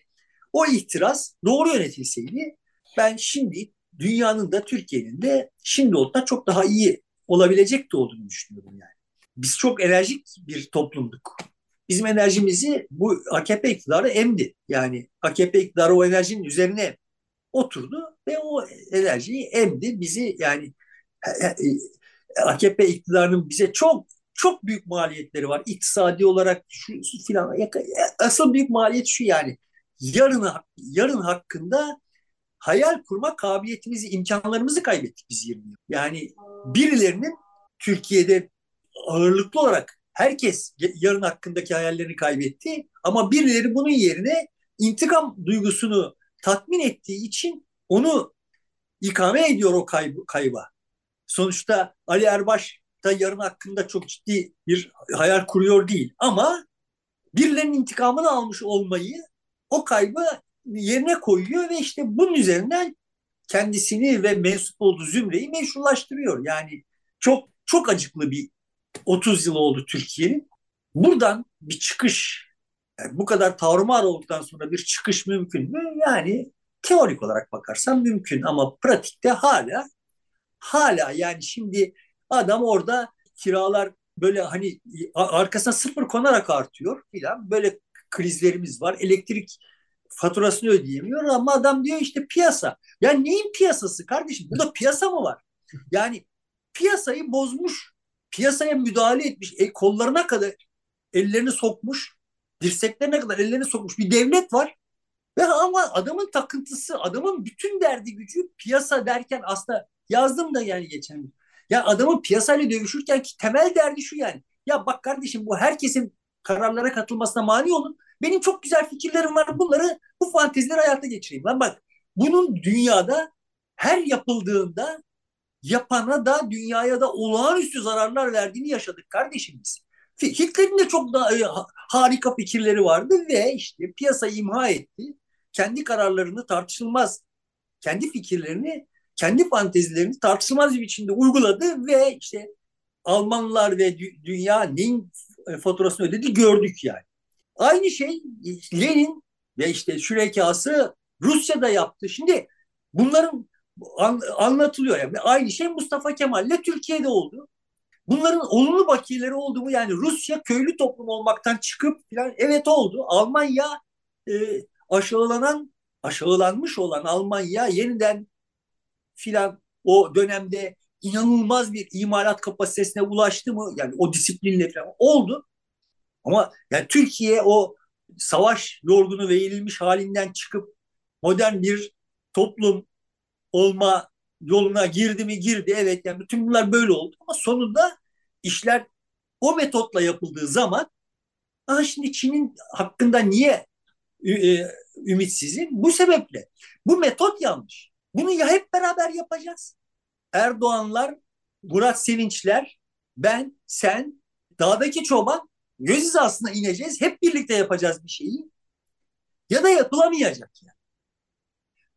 o ihtiras doğru yönetilseydi ben şimdi dünyanın da Türkiye'nin de şimdi olduğundan çok daha iyi olabilecek de olduğunu düşünüyorum yani. Biz çok enerjik bir toplumduk bizim enerjimizi bu AKP iktidarı emdi. Yani AKP iktidarı o enerjinin üzerine oturdu ve o enerjiyi emdi. Bizi yani AKP iktidarının bize çok çok büyük maliyetleri var. İktisadi olarak şu filan. Asıl büyük maliyet şu yani. Yarın, yarın hakkında hayal kurma kabiliyetimizi, imkanlarımızı kaybettik biz 20 yıl. Yani birilerinin Türkiye'de ağırlıklı olarak Herkes yarın hakkındaki hayallerini kaybetti ama birileri bunun yerine intikam duygusunu tatmin ettiği için onu ikame ediyor o kaybı, kayba. Sonuçta Ali Erbaş da yarın hakkında çok ciddi bir hayal kuruyor değil ama birilerinin intikamını almış olmayı o kaybı yerine koyuyor ve işte bunun üzerinden kendisini ve mensup olduğu zümreyi meşrulaştırıyor. Yani çok çok acıklı bir 30 yıl oldu Türkiye'nin. Buradan bir çıkış, yani bu kadar tarumar olduktan sonra bir çıkış mümkün mü? Yani teorik olarak bakarsan mümkün ama pratikte hala hala yani şimdi adam orada kiralar böyle hani arkasına sıfır konarak artıyor filan böyle krizlerimiz var. Elektrik faturasını ödeyemiyor ama adam diyor işte piyasa. Yani neyin piyasası kardeşim? Burada piyasa mı var? Yani piyasayı bozmuş piyasaya müdahale etmiş, el, kollarına kadar ellerini sokmuş, dirseklerine kadar ellerini sokmuş bir devlet var. Ve ama adamın takıntısı, adamın bütün derdi gücü piyasa derken aslında yazdım da yani geçen gün. Ya adamın piyasayla dövüşürken ki temel derdi şu yani. Ya bak kardeşim bu herkesin kararlara katılmasına mani olun. Benim çok güzel fikirlerim var. Bunları bu fantezileri hayata geçireyim. Lan bak bunun dünyada her yapıldığında yapana da dünyaya da olağanüstü zararlar verdiğini yaşadık kardeşimiz. Hitler'in de çok daha e, harika fikirleri vardı ve işte piyasayı imha etti. Kendi kararlarını tartışılmaz, kendi fikirlerini, kendi fantezilerini tartışılmaz bir biçimde uyguladı ve işte Almanlar ve dü- dünya neyin faturasını ödedi gördük yani. Aynı şey Lenin ve işte şürekası Rusya'da yaptı. Şimdi bunların an, anlatılıyor. Yani aynı şey Mustafa Kemal'le Türkiye'de oldu. Bunların olumlu bakiyeleri oldu mu? Yani Rusya köylü toplum olmaktan çıkıp falan evet oldu. Almanya e, aşağılanan, aşağılanmış olan Almanya yeniden filan o dönemde inanılmaz bir imalat kapasitesine ulaştı mı? Yani o disiplinle falan oldu. Ama yani Türkiye o savaş yorgunu ve yenilmiş halinden çıkıp modern bir toplum olma yoluna girdi mi girdi. Evet yani bütün bunlar böyle oldu ama sonunda işler o metotla yapıldığı zaman Aa şimdi Çin'in hakkında niye e, ümitsizim? Bu sebeple. Bu metot yanlış. Bunu ya hep beraber yapacağız. Erdoğanlar, Murat Sevinçler, ben, sen, dağdaki çoban göz hizasına ineceğiz. Hep birlikte yapacağız bir şeyi. Ya da yapılamayacak yani.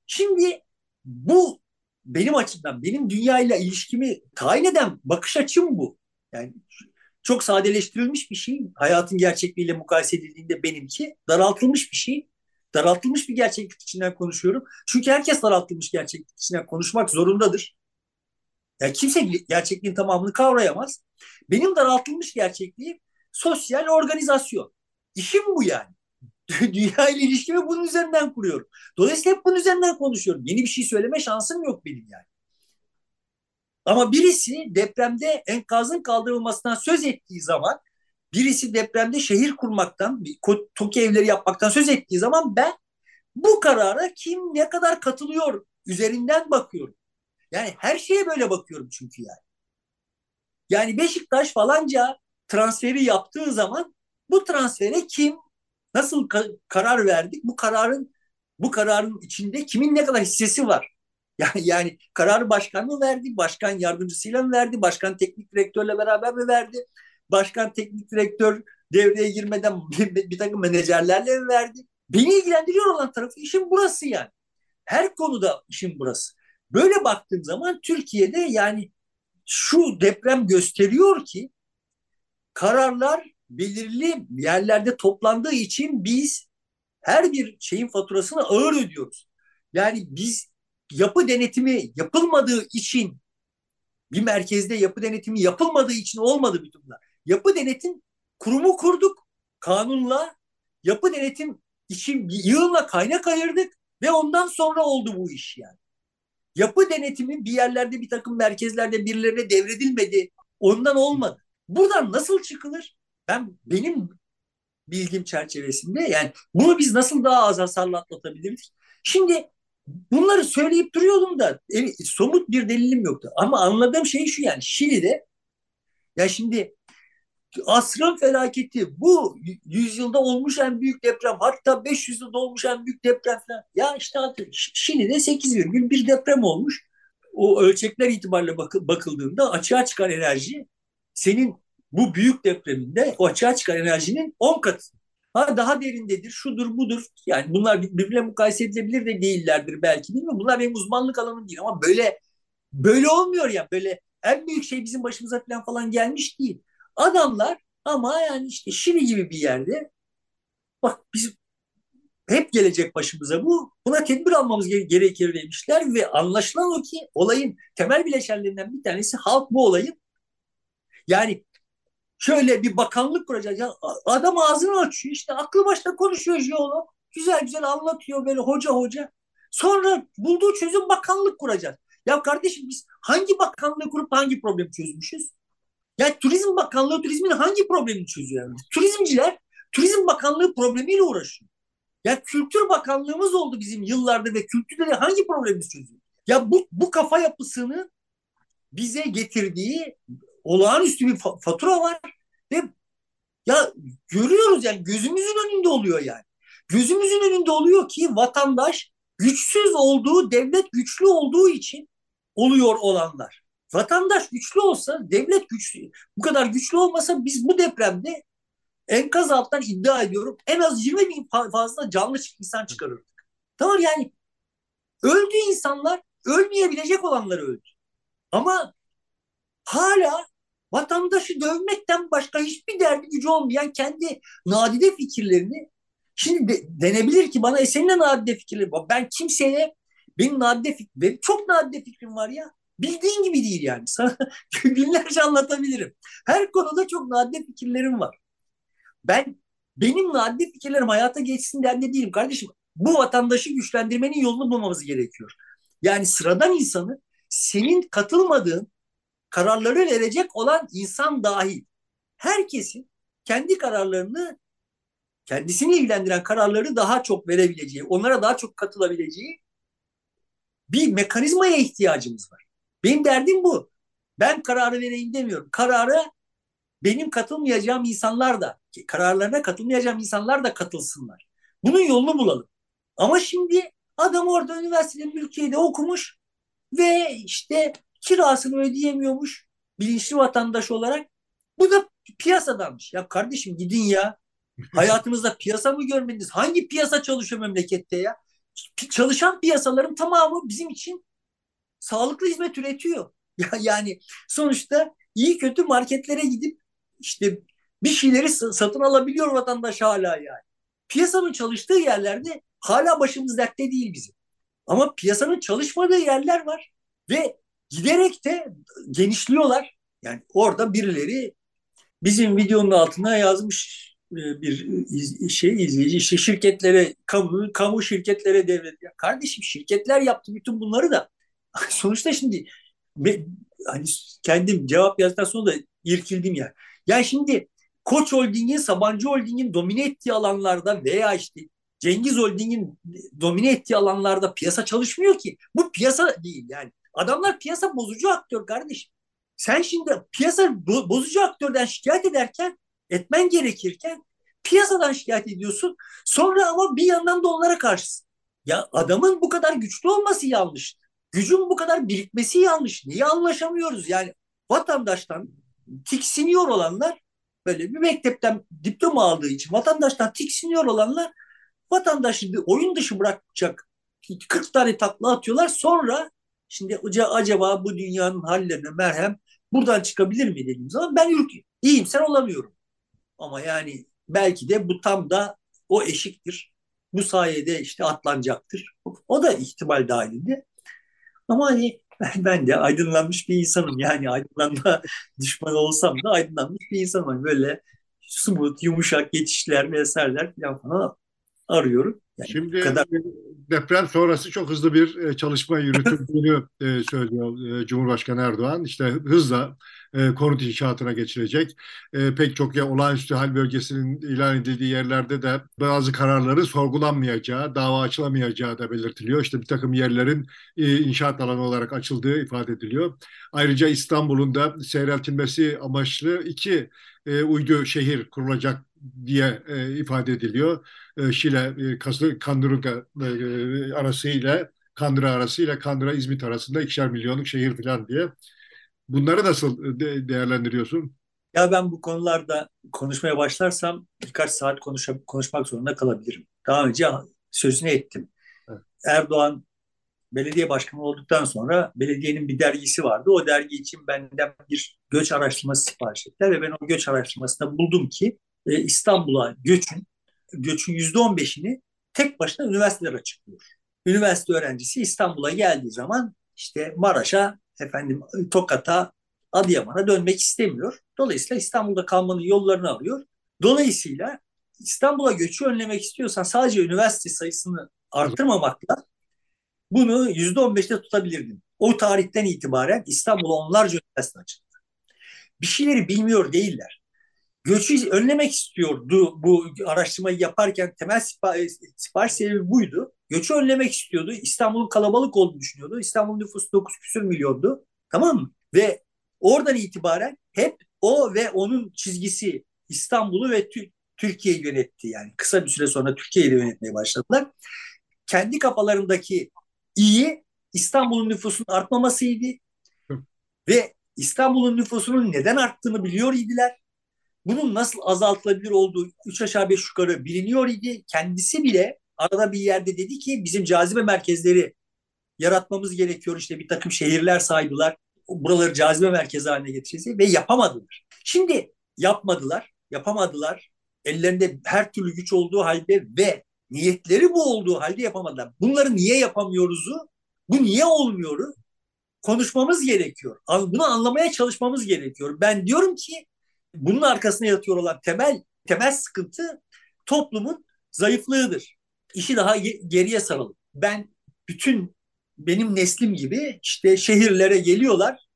Şimdi bu benim açımdan, benim dünyayla ilişkimi tayin eden bakış açım bu. Yani çok sadeleştirilmiş bir şey. Hayatın gerçekliğiyle mukayese edildiğinde benimki daraltılmış bir şey. Daraltılmış bir gerçeklik içinden konuşuyorum. Çünkü herkes daraltılmış gerçeklik içinden konuşmak zorundadır. Yani kimse gerçekliğin tamamını kavrayamaz. Benim daraltılmış gerçekliğim sosyal organizasyon. İşim bu yani. Dünya ile ilişkimi bunun üzerinden kuruyorum. Dolayısıyla hep bunun üzerinden konuşuyorum. Yeni bir şey söyleme şansım yok benim yani. Ama birisi depremde enkazın kaldırılmasından söz ettiği zaman, birisi depremde şehir kurmaktan, TOKİ evleri yapmaktan söz ettiği zaman ben bu karara kim ne kadar katılıyor üzerinden bakıyorum. Yani her şeye böyle bakıyorum çünkü yani. Yani Beşiktaş falanca transferi yaptığı zaman bu transfere kim nasıl ka- karar verdik? Bu kararın bu kararın içinde kimin ne kadar hissesi var? Yani, yani kararı başkan mı verdi? Başkan yardımcısıyla mı verdi? Başkan teknik direktörle beraber mi verdi? Başkan teknik direktör devreye girmeden bir, bir takım menajerlerle mi verdi? Beni ilgilendiriyor olan tarafı işin burası yani. Her konuda işin burası. Böyle baktığım zaman Türkiye'de yani şu deprem gösteriyor ki kararlar belirli yerlerde toplandığı için biz her bir şeyin faturasını ağır ödüyoruz. Yani biz yapı denetimi yapılmadığı için bir merkezde yapı denetimi yapılmadığı için olmadı bütün bunlar. Yapı denetim kurumu kurduk kanunla. Yapı denetim için bir yığınla kaynak ayırdık ve ondan sonra oldu bu iş yani. Yapı denetimi bir yerlerde bir takım merkezlerde birilerine devredilmedi. Ondan olmadı. Buradan nasıl çıkılır? Ben benim bilgim çerçevesinde yani bunu biz nasıl daha az hasarla atlatabiliriz? Şimdi bunları söyleyip duruyordum da evet, somut bir delilim yoktu. Ama anladığım şey şu yani Şili'de ya şimdi asrın felaketi bu yüzyılda olmuş en büyük deprem hatta 500 yılda olmuş en büyük deprem falan. Ya işte Şili'de 8,1 deprem olmuş. O ölçekler itibariyle bakıldığında açığa çıkan enerji senin bu büyük depreminde o açığa çıkan enerjinin 10 katı. Ha daha derindedir, şudur budur. Yani bunlar birbirine mukayese edilebilir de değillerdir belki değil mi? Bunlar benim uzmanlık alanım değil ama böyle böyle olmuyor ya. Böyle en büyük şey bizim başımıza falan falan gelmiş değil. Adamlar ama yani işte Şili gibi bir yerde bak biz hep gelecek başımıza bu. Buna tedbir almamız gerekir demişler ve anlaşılan o ki olayın temel bileşenlerinden bir tanesi halk bu olayın yani şöyle bir bakanlık kuracak. Ya adam ağzını açıyor işte aklı başta konuşuyor jeolog. Güzel güzel anlatıyor böyle hoca hoca. Sonra bulduğu çözüm bakanlık kuracak. Ya kardeşim biz hangi bakanlığı kurup hangi problemi çözmüşüz? Ya Turizm Bakanlığı turizmin hangi problemini çözüyor? Yani? Turizmciler Turizm Bakanlığı problemiyle uğraşıyor. Ya Kültür Bakanlığımız oldu bizim yıllarda ve kültürde de hangi problemimiz çözüyor? Ya bu, bu kafa yapısını bize getirdiği olağanüstü bir fatura var ve ya görüyoruz yani gözümüzün önünde oluyor yani. Gözümüzün önünde oluyor ki vatandaş güçsüz olduğu, devlet güçlü olduğu için oluyor olanlar. Vatandaş güçlü olsa, devlet güçlü, bu kadar güçlü olmasa biz bu depremde enkaz altından iddia ediyorum en az 20 bin fazla canlı insan çıkarırdık. Tamam yani öldü insanlar, ölmeyebilecek olanlar öldü. Ama hala vatandaşı dövmekten başka hiçbir derdi gücü olmayan kendi nadide fikirlerini şimdi de, denebilir ki bana e senin de nadide fikirleri var. Ben kimseye benim nadide fikrim, çok nadide fikrim var ya. Bildiğin gibi değil yani. Sana günlerce anlatabilirim. Her konuda çok nadide fikirlerim var. Ben benim nadide fikirlerim hayata geçsin derde değilim kardeşim. Bu vatandaşı güçlendirmenin yolunu bulmamız gerekiyor. Yani sıradan insanı senin katılmadığın kararları verecek olan insan dahil herkesin kendi kararlarını kendisini ilgilendiren kararları daha çok verebileceği, onlara daha çok katılabileceği bir mekanizmaya ihtiyacımız var. Benim derdim bu. Ben kararı vereyim demiyorum. Kararı benim katılmayacağım insanlar da, kararlarına katılmayacağım insanlar da katılsınlar. Bunun yolunu bulalım. Ama şimdi adam orada üniversitede Türkiye'de okumuş ve işte kirasını ödeyemiyormuş bilinçli vatandaş olarak. Bu da piyasadanmış. Ya kardeşim gidin ya. Hayatınızda piyasa mı görmediniz? Hangi piyasa çalışıyor memlekette ya? Çalışan piyasaların tamamı bizim için sağlıklı hizmet üretiyor. Ya, yani sonuçta iyi kötü marketlere gidip işte bir şeyleri satın alabiliyor vatandaş hala yani. Piyasanın çalıştığı yerlerde hala başımız dertte değil bizim. Ama piyasanın çalışmadığı yerler var ve giderek de genişliyorlar. Yani orada birileri bizim videonun altına yazmış e, bir şey izleyici işte şirketlere kamu kamu şirketlere devlet ya kardeşim şirketler yaptı bütün bunları da sonuçta şimdi hani kendim cevap yazdıktan sonra da irkildim ya. Ya şimdi Koç Holding'in, Sabancı Holding'in domine ettiği alanlarda veya işte Cengiz Holding'in domine ettiği alanlarda piyasa çalışmıyor ki. Bu piyasa değil yani. Adamlar piyasa bozucu aktör kardeşim. Sen şimdi piyasa bozucu aktörden şikayet ederken, etmen gerekirken piyasadan şikayet ediyorsun. Sonra ama bir yandan da onlara karşısın. Ya adamın bu kadar güçlü olması yanlış. Gücün bu kadar birikmesi yanlış. Niye anlaşamıyoruz? Yani vatandaştan tiksiniyor olanlar böyle bir mektepten diploma aldığı için vatandaştan tiksiniyor olanlar vatandaşı oyun dışı bırakacak 40 tane takla atıyorlar. Sonra şimdi acaba bu dünyanın hallerine merhem buradan çıkabilir mi dediğim zaman ben ürk iyimser olamıyorum. Ama yani belki de bu tam da o eşiktir. Bu sayede işte atlanacaktır. O da ihtimal dahilinde. Ama hani ben de aydınlanmış bir insanım. Yani aydınlanma düşmanı olsam da aydınlanmış bir insanım. Hani böyle smooth, yumuşak geçişler vesaireler falan, falan arıyorum. Yani Şimdi kadar... deprem sonrası çok hızlı bir e, çalışma yürütüldüğünü e, söylüyor e, Cumhurbaşkanı Erdoğan. İşte hızla konut inşaatına geçilecek. Pek çok ya olağanüstü hal bölgesinin ilan edildiği yerlerde de bazı kararları sorgulanmayacağı, dava açılamayacağı da belirtiliyor. İşte bir takım yerlerin inşaat alanı olarak açıldığı ifade ediliyor. Ayrıca İstanbul'un da seyreltilmesi amaçlı iki uydu şehir kurulacak diye ifade ediliyor e, Şile, e, Kandıra e, arasıyla Kandıra arasıyla Kandıra İzmit arasında ikişer milyonluk şehir falan diye. Bunları nasıl de, değerlendiriyorsun? Ya ben bu konularda konuşmaya başlarsam birkaç saat konuşa, konuşmak zorunda kalabilirim. Daha önce sözünü ettim. Evet. Erdoğan belediye başkanı olduktan sonra belediyenin bir dergisi vardı. O dergi için benden bir göç araştırması sipariş ettiler ve ben o göç araştırmasında buldum ki e, İstanbul'a göçün göçün yüzde on beşini tek başına üniversiteler açıklıyor. Üniversite öğrencisi İstanbul'a geldiği zaman işte Maraş'a, efendim Tokat'a, Adıyaman'a dönmek istemiyor. Dolayısıyla İstanbul'da kalmanın yollarını arıyor. Dolayısıyla İstanbul'a göçü önlemek istiyorsan sadece üniversite sayısını artırmamakla bunu yüzde on beşte tutabilirdin. O tarihten itibaren İstanbul'a onlarca üniversite açıldı. Bir şeyleri bilmiyor değiller göçü önlemek istiyordu bu araştırmayı yaparken temel sipariş, sipariş sebebi buydu. Göçü önlemek istiyordu. İstanbul'un kalabalık olduğunu düşünüyordu. İstanbul nüfusu 9 küsür milyondu. Tamam mı? Ve oradan itibaren hep o ve onun çizgisi İstanbul'u ve Türkiye'yi yönetti. Yani kısa bir süre sonra Türkiye'yi de yönetmeye başladılar. Kendi kafalarındaki iyi İstanbul'un nüfusunun artmamasıydı. Ve İstanbul'un nüfusunun neden arttığını biliyor idiler. Bunun nasıl azaltılabilir olduğu üç aşağı beş yukarı biliniyor idi. Kendisi bile arada bir yerde dedi ki bizim cazibe merkezleri yaratmamız gerekiyor. İşte bir takım şehirler saydılar. Buraları cazibe merkezi haline getireceğiz ve yapamadılar. Şimdi yapmadılar, yapamadılar. Ellerinde her türlü güç olduğu halde ve niyetleri bu olduğu halde yapamadılar. Bunları niye yapamıyoruzu, bu niye olmuyoru konuşmamız gerekiyor. Bunu anlamaya çalışmamız gerekiyor. Ben diyorum ki bunun arkasına yatıyor olan temel temel sıkıntı toplumun zayıflığıdır. İşi daha geriye saralım. Ben bütün benim neslim gibi işte şehirlere geliyorlar,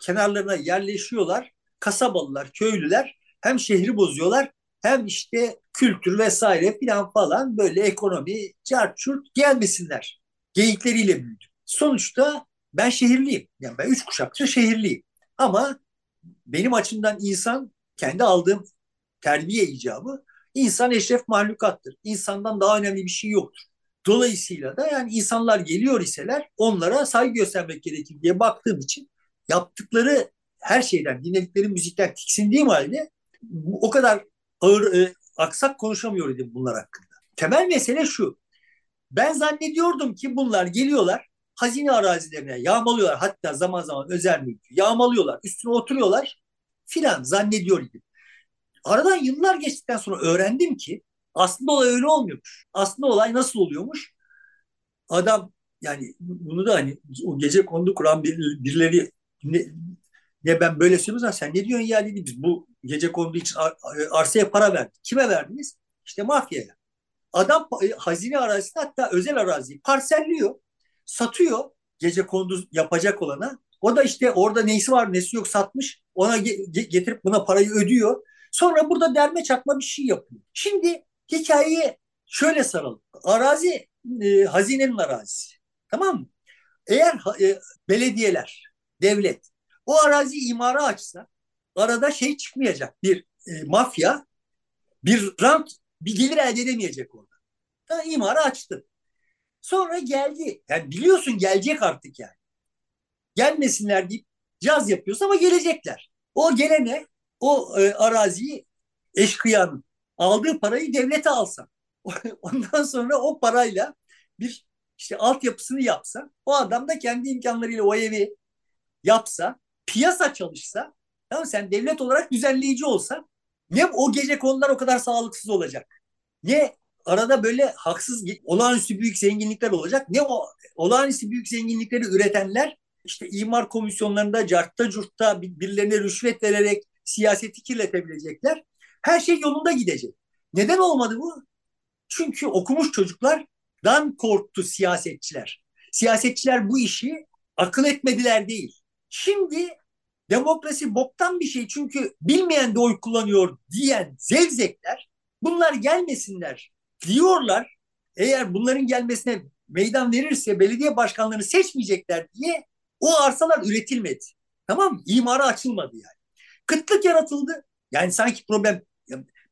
kenarlarına yerleşiyorlar. Kasabalılar, köylüler hem şehri bozuyorlar hem işte kültür vesaire filan falan böyle ekonomi, çarçurt gelmesinler. Geyikleriyle büyüdüm. Sonuçta ben şehirliyim. Yani ben üç kuşaktır şehirliyim. Ama benim açımdan insan kendi aldığım terbiye icabı insan eşref mahlukattır. İnsandan daha önemli bir şey yoktur. Dolayısıyla da yani insanlar geliyor iseler onlara saygı göstermek gerekir diye baktığım için yaptıkları her şeyden, dinledikleri müzikten tiksindiğim halde o kadar ağır, e, aksak konuşamıyor idim bunlar hakkında. Temel mesele şu. Ben zannediyordum ki bunlar geliyorlar hazine arazilerine yağmalıyorlar. Hatta zaman zaman özel mülkü yağmalıyorlar. Üstüne oturuyorlar filan zannediyor idim. Aradan yıllar geçtikten sonra öğrendim ki aslında olay öyle olmuyormuş. Aslında olay nasıl oluyormuş? Adam yani bunu da hani o gece kondu kuran bir, birileri ne, ne ben böyle söylüyorsam sen ne diyorsun ya dedi biz bu gece kondu için ar, arsaya para verdik. Kime verdiniz? İşte mafyaya. Adam e, hazine arazisini hatta özel araziyi parselliyor, satıyor gece kondu yapacak olana. O da işte orada neysi var nesi yok satmış. Ona ge- getirip buna parayı ödüyor. Sonra burada derme çatma bir şey yapıyor. Şimdi hikayeyi şöyle saralım. Arazi e, hazinenin arazisi. Tamam mı? Eğer e, belediyeler, devlet o arazi imara açsa arada şey çıkmayacak. Bir e, mafya bir rant bir gelir elde edemeyecek orada. Yani imara açtı. Sonra geldi. Yani biliyorsun gelecek artık yani. Gelmesinler deyip caz yapıyoruz ama gelecekler. O gelene o e, araziyi eşkıyanın aldığı parayı devlete alsa. Ondan sonra o parayla bir işte altyapısını yapsa, o adam da kendi imkanlarıyla o evi yapsa, piyasa çalışsa, tamam sen devlet olarak düzenleyici olsa ne o gece konular o kadar sağlıksız olacak. Ne arada böyle haksız olağanüstü büyük zenginlikler olacak. Ne o olağanüstü büyük zenginlikleri üretenler işte imar komisyonlarında cartta curtta birilerine rüşvet vererek siyaseti kirletebilecekler. Her şey yolunda gidecek. Neden olmadı bu? Çünkü okumuş çocuklardan korktu siyasetçiler. Siyasetçiler bu işi akıl etmediler değil. Şimdi demokrasi boktan bir şey çünkü bilmeyen de oy kullanıyor diyen zevzekler bunlar gelmesinler diyorlar. Eğer bunların gelmesine meydan verirse belediye başkanlarını seçmeyecekler diye o arsalar üretilmedi. Tamam mı? İmara açılmadı yani. Kıtlık yaratıldı. Yani sanki problem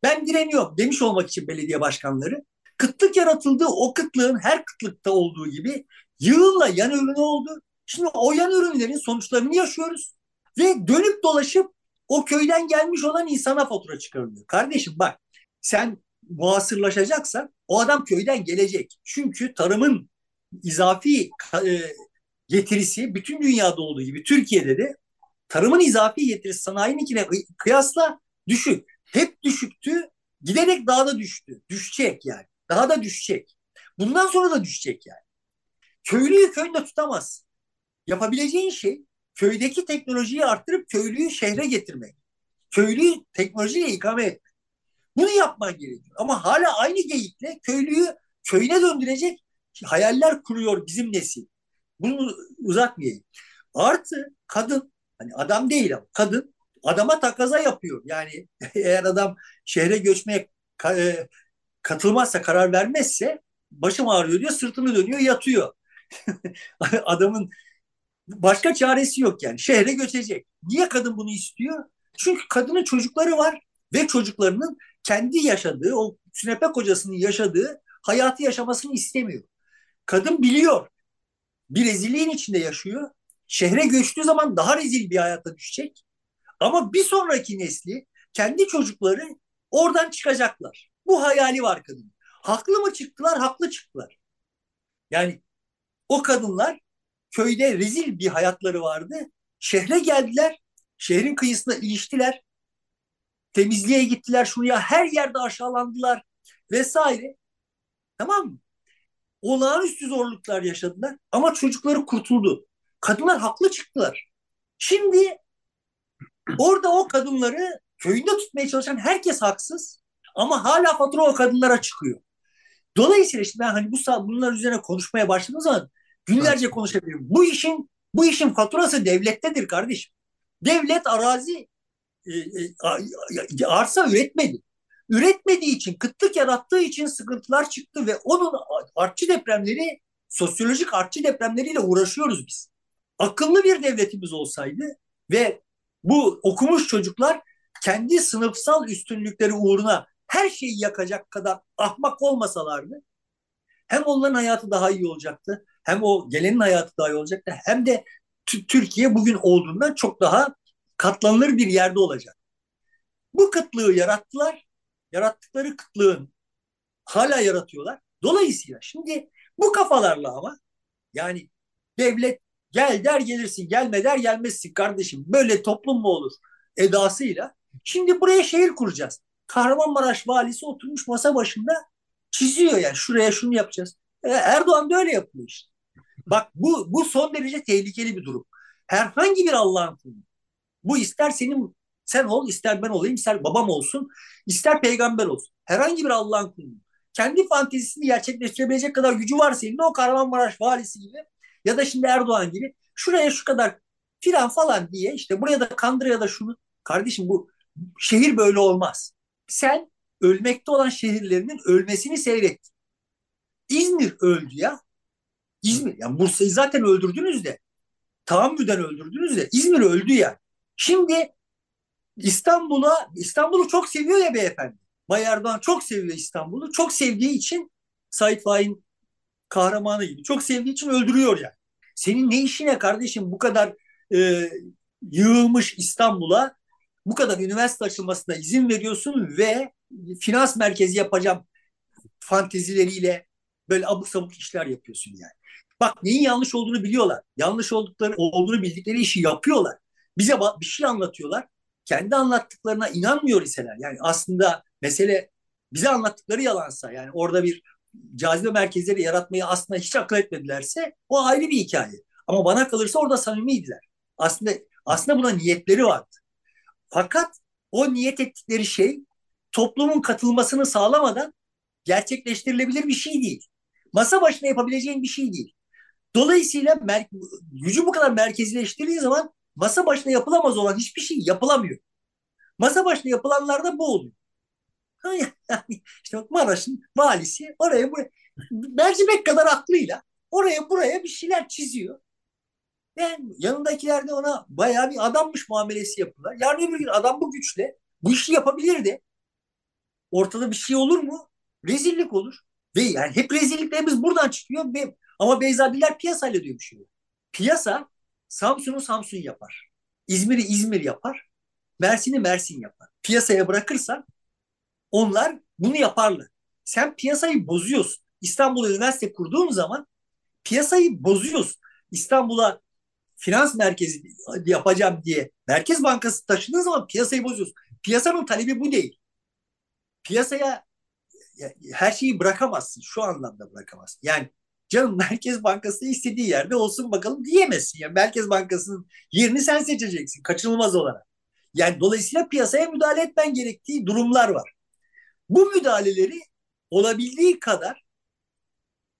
ben direniyorum demiş olmak için belediye başkanları. Kıtlık yaratıldı. O kıtlığın her kıtlıkta olduğu gibi yığınla yan ürünü oldu. Şimdi o yan ürünlerin sonuçlarını yaşıyoruz. Ve dönüp dolaşıp o köyden gelmiş olan insana fatura çıkarılıyor. Kardeşim bak sen muasırlaşacaksan o adam köyden gelecek. Çünkü tarımın izafi e, getirisi bütün dünyada olduğu gibi Türkiye'de de tarımın izafi getirisi sanayinin kıyasla düşük. Hep düşüktü. Giderek daha da düştü. Düşecek yani. Daha da düşecek. Bundan sonra da düşecek yani. Köylüyü köyde tutamaz. Yapabileceğin şey köydeki teknolojiyi arttırıp köylüyü şehre getirmek. Köylüyü teknolojiyle ikame etmek. Bunu yapman gerekiyor. Ama hala aynı geyikle köylüyü köyüne döndürecek hayaller kuruyor bizim nesil. Bunu uzatmayayım. Artı kadın, hani adam değil ama kadın adama takaza yapıyor. Yani eğer adam şehre göçmeye e, katılmazsa, karar vermezse başım ağrıyor diyor, sırtını dönüyor, yatıyor. Adamın başka çaresi yok yani. Şehre göçecek. Niye kadın bunu istiyor? Çünkü kadının çocukları var ve çocuklarının kendi yaşadığı, o sünepe kocasının yaşadığı hayatı yaşamasını istemiyor. Kadın biliyor. Bir rezilliğin içinde yaşıyor. şehre göçtüğü zaman daha rezil bir hayata düşecek. Ama bir sonraki nesli kendi çocukları oradan çıkacaklar. Bu hayali var kadın. Haklı mı çıktılar? Haklı çıktılar. Yani o kadınlar köyde rezil bir hayatları vardı. Şehre geldiler. Şehrin kıyısına iliştiler. Temizliğe gittiler şuraya. Her yerde aşağılandılar vesaire. Tamam mı? Olağanüstü zorluklar yaşadılar ama çocukları kurtuldu. Kadınlar haklı çıktılar. Şimdi orada o kadınları köyünde tutmaya çalışan herkes haksız ama hala fatura o kadınlara çıkıyor. Dolayısıyla işte ben hani bu bunlar üzerine konuşmaya başladığım zaman günlerce konuşabilirim. Bu işin bu işin faturası devlettedir kardeşim. Devlet arazi e, e, arsa üretmedi. Üretmediği için, kıtlık yarattığı için sıkıntılar çıktı ve onun artçı depremleri, sosyolojik artçı depremleriyle uğraşıyoruz biz. Akıllı bir devletimiz olsaydı ve bu okumuş çocuklar kendi sınıfsal üstünlükleri uğruna her şeyi yakacak kadar ahmak olmasalardı hem onların hayatı daha iyi olacaktı hem o gelenin hayatı daha iyi olacaktı hem de Türkiye bugün olduğundan çok daha katlanılır bir yerde olacak. Bu kıtlığı yarattılar. Yarattıkları kıtlığın hala yaratıyorlar. Dolayısıyla şimdi bu kafalarla ama yani devlet gel der gelirsin gelme der gelmezsin kardeşim böyle toplum mu olur edasıyla şimdi buraya şehir kuracağız. Kahramanmaraş valisi oturmuş masa başında çiziyor yani şuraya şunu yapacağız. E, Erdoğan da öyle yapıyor işte. Bak bu, bu son derece tehlikeli bir durum. Herhangi bir Allah'ın kulu. Bu ister senin sen ol, ister ben olayım, ister babam olsun, ister peygamber olsun. Herhangi bir Allah'ın kulu. Kendi fantezisini gerçekleştirebilecek kadar gücü var senin o Kahramanmaraş valisi gibi ya da şimdi Erdoğan gibi şuraya şu kadar filan falan diye işte buraya da kandır ya da şunu. Kardeşim bu şehir böyle olmaz. Sen ölmekte olan şehirlerinin ölmesini seyret. İzmir öldü ya. İzmir. Yani Bursa'yı zaten öldürdünüz de. Tahammüden öldürdünüz de. İzmir öldü yani. Şimdi İstanbul'a İstanbul'u çok seviyor ya beyefendi. Bay Erdoğan çok seviyor İstanbul'u. Çok sevdiği için Sait Faik'in kahramanı gibi. Çok sevdiği için öldürüyor yani. Senin ne işine kardeşim bu kadar e, yığılmış İstanbul'a bu kadar üniversite açılmasına izin veriyorsun ve finans merkezi yapacağım fantezileriyle böyle abuk sabuk işler yapıyorsun yani. Bak neyin yanlış olduğunu biliyorlar. Yanlış oldukları olduğunu bildikleri işi yapıyorlar. Bize bir şey anlatıyorlar. Kendi anlattıklarına inanmıyor iseler. Yani aslında mesele bize anlattıkları yalansa yani orada bir cazibe merkezleri yaratmayı aslında hiç akıl etmedilerse o ayrı bir hikaye. Ama bana kalırsa orada samimiydiler. Aslında aslında buna niyetleri vardı. Fakat o niyet ettikleri şey toplumun katılmasını sağlamadan gerçekleştirilebilir bir şey değil. Masa başına yapabileceğin bir şey değil. Dolayısıyla gücü bu kadar merkezileştirdiği zaman masa başına yapılamaz olan hiçbir şey yapılamıyor. Masa başına yapılanlarda bu oluyor. Yani işte Maraş'ın valisi oraya buraya mercimek kadar aklıyla oraya buraya bir şeyler çiziyor. Yani yanındakiler de ona bayağı bir adammış muamelesi yapıyorlar. Yarın öbür gün adam bu güçle bu işi yapabilirdi. Ortada bir şey olur mu? Rezillik olur. Ve yani hep rezilliklerimiz buradan çıkıyor. Ama Beyza Biller piyasayla dövüşüyor. Piyasa Samsun'u Samsun yapar. İzmir'i İzmir yapar. Mersin'i Mersin yapar. Piyasaya bırakırsan onlar bunu yaparlar. Sen piyasayı bozuyorsun. İstanbul'a üniversite kurduğun zaman piyasayı bozuyorsun. İstanbul'a finans merkezi yapacağım diye Merkez Bankası taşıdığın zaman piyasayı bozuyorsun. Piyasanın talebi bu değil. Piyasaya her şeyi bırakamazsın. Şu anlamda bırakamazsın. Yani canım Merkez Bankası istediği yerde olsun bakalım diyemezsin. Yani Merkez Bankası'nın yerini sen seçeceksin kaçınılmaz olarak. Yani dolayısıyla piyasaya müdahale etmen gerektiği durumlar var. Bu müdahaleleri olabildiği kadar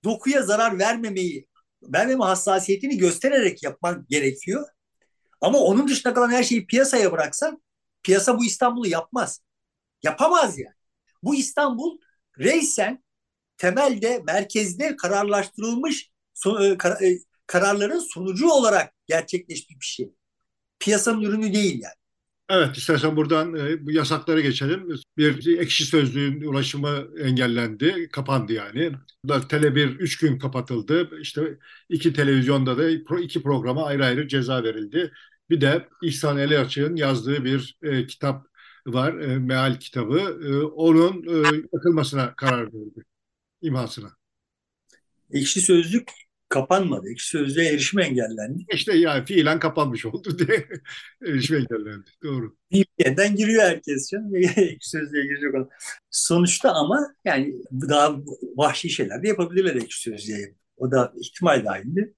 dokuya zarar vermemeyi, vermeme hassasiyetini göstererek yapman gerekiyor. Ama onun dışında kalan her şeyi piyasaya bıraksan piyasa bu İstanbul'u yapmaz. Yapamaz yani. Bu İstanbul reysen temelde merkezde kararlaştırılmış e, kararların sonucu olarak gerçekleşmiş bir şey. Piyasanın ürünü değil yani. Evet, istersen buradan e, bu yasaklara geçelim. Bir ekşi sözlüğün ulaşımı engellendi, kapandı yani. Da Tele1 üç gün kapatıldı. İşte iki televizyonda da iki programa ayrı ayrı ceza verildi. Bir de İhsan Eli Açık'ın yazdığı bir e, kitap var, e, meal kitabı. E, onun e, yakılmasına karar verildi, imhasına. Ekşi Sözlük kapanmadı. Ekşi Sözlüğe erişim engellendi. İşte yani fiilen kapanmış oldu diye erişim engellendi. Doğru. VPN'den giriyor herkes canım. Ekşi Sözlüğe girecek olan. Sonuçta ama yani daha vahşi şeyler de yapabilirler Ekşi Sözlüğe. O da ihtimal dahildi.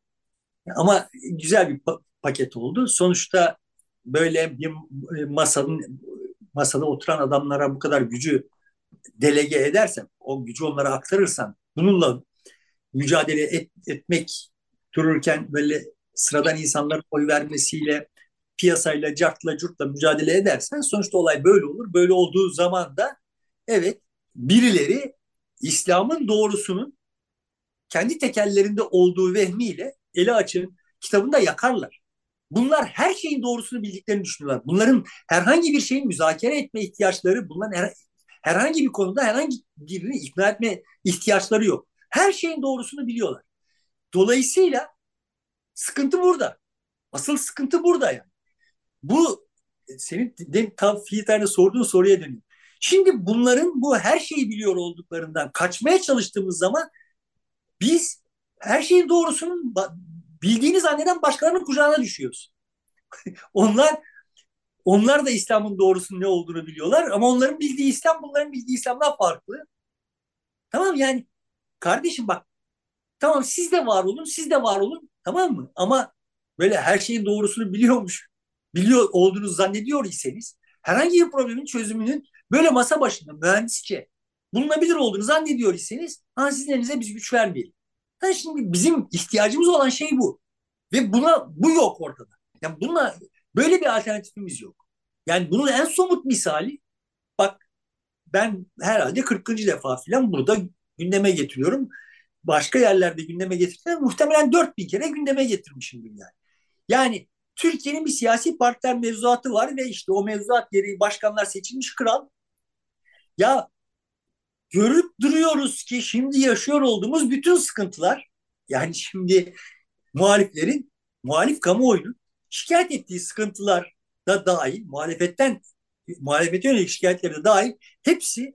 Ama güzel bir pa- paket oldu. Sonuçta böyle bir masanın masada oturan adamlara bu kadar gücü delege edersen, o gücü onlara aktarırsan, bununla mücadele et, etmek dururken böyle sıradan insanların oy vermesiyle piyasayla, cartla, curtla mücadele edersen sonuçta olay böyle olur. Böyle olduğu zaman da evet birileri İslam'ın doğrusunun kendi tekellerinde olduğu vehmiyle eli açın kitabında yakarlar. Bunlar her şeyin doğrusunu bildiklerini düşünüyorlar. Bunların herhangi bir şeyin müzakere etme ihtiyaçları, bunların herhangi bir konuda herhangi birini ikna etme ihtiyaçları yok. Her şeyin doğrusunu biliyorlar. Dolayısıyla sıkıntı burada. Asıl sıkıntı burada yani. Bu senin tam filtrede sorduğun soruya dönüyor. Şimdi bunların bu her şeyi biliyor olduklarından kaçmaya çalıştığımız zaman biz her şeyin doğrusunun bildiğini zanneden başkalarının kucağına düşüyoruz. onlar onlar da İslam'ın doğrusunun ne olduğunu biliyorlar ama onların bildiği İslam bunların bildiği İslam'dan farklı. Tamam yani kardeşim bak tamam siz de var olun siz de var olun tamam mı? Ama böyle her şeyin doğrusunu biliyormuş biliyor olduğunu zannediyor iseniz herhangi bir problemin çözümünün böyle masa başında mühendisçe bulunabilir olduğunu zannediyor iseniz ha sizin biz güç vermeyelim. Yani şimdi bizim ihtiyacımız olan şey bu. Ve buna bu yok ortada. Yani buna böyle bir alternatifimiz yok. Yani bunun en somut misali bak ben herhalde 40. defa falan burada gündeme getiriyorum. Başka yerlerde gündeme getirdiler. Muhtemelen 4000 kere gündeme getirmişimdir yani. Yani Türkiye'nin bir siyasi partiler mevzuatı var ve işte o mevzuat gereği başkanlar seçilmiş kral. Ya görüp duruyoruz ki şimdi yaşıyor olduğumuz bütün sıkıntılar yani şimdi muhaliflerin muhalif kamuoyunun şikayet ettiği sıkıntılar da dahil muhalefetten muhalefete yönelik şikayetleri de dahil hepsi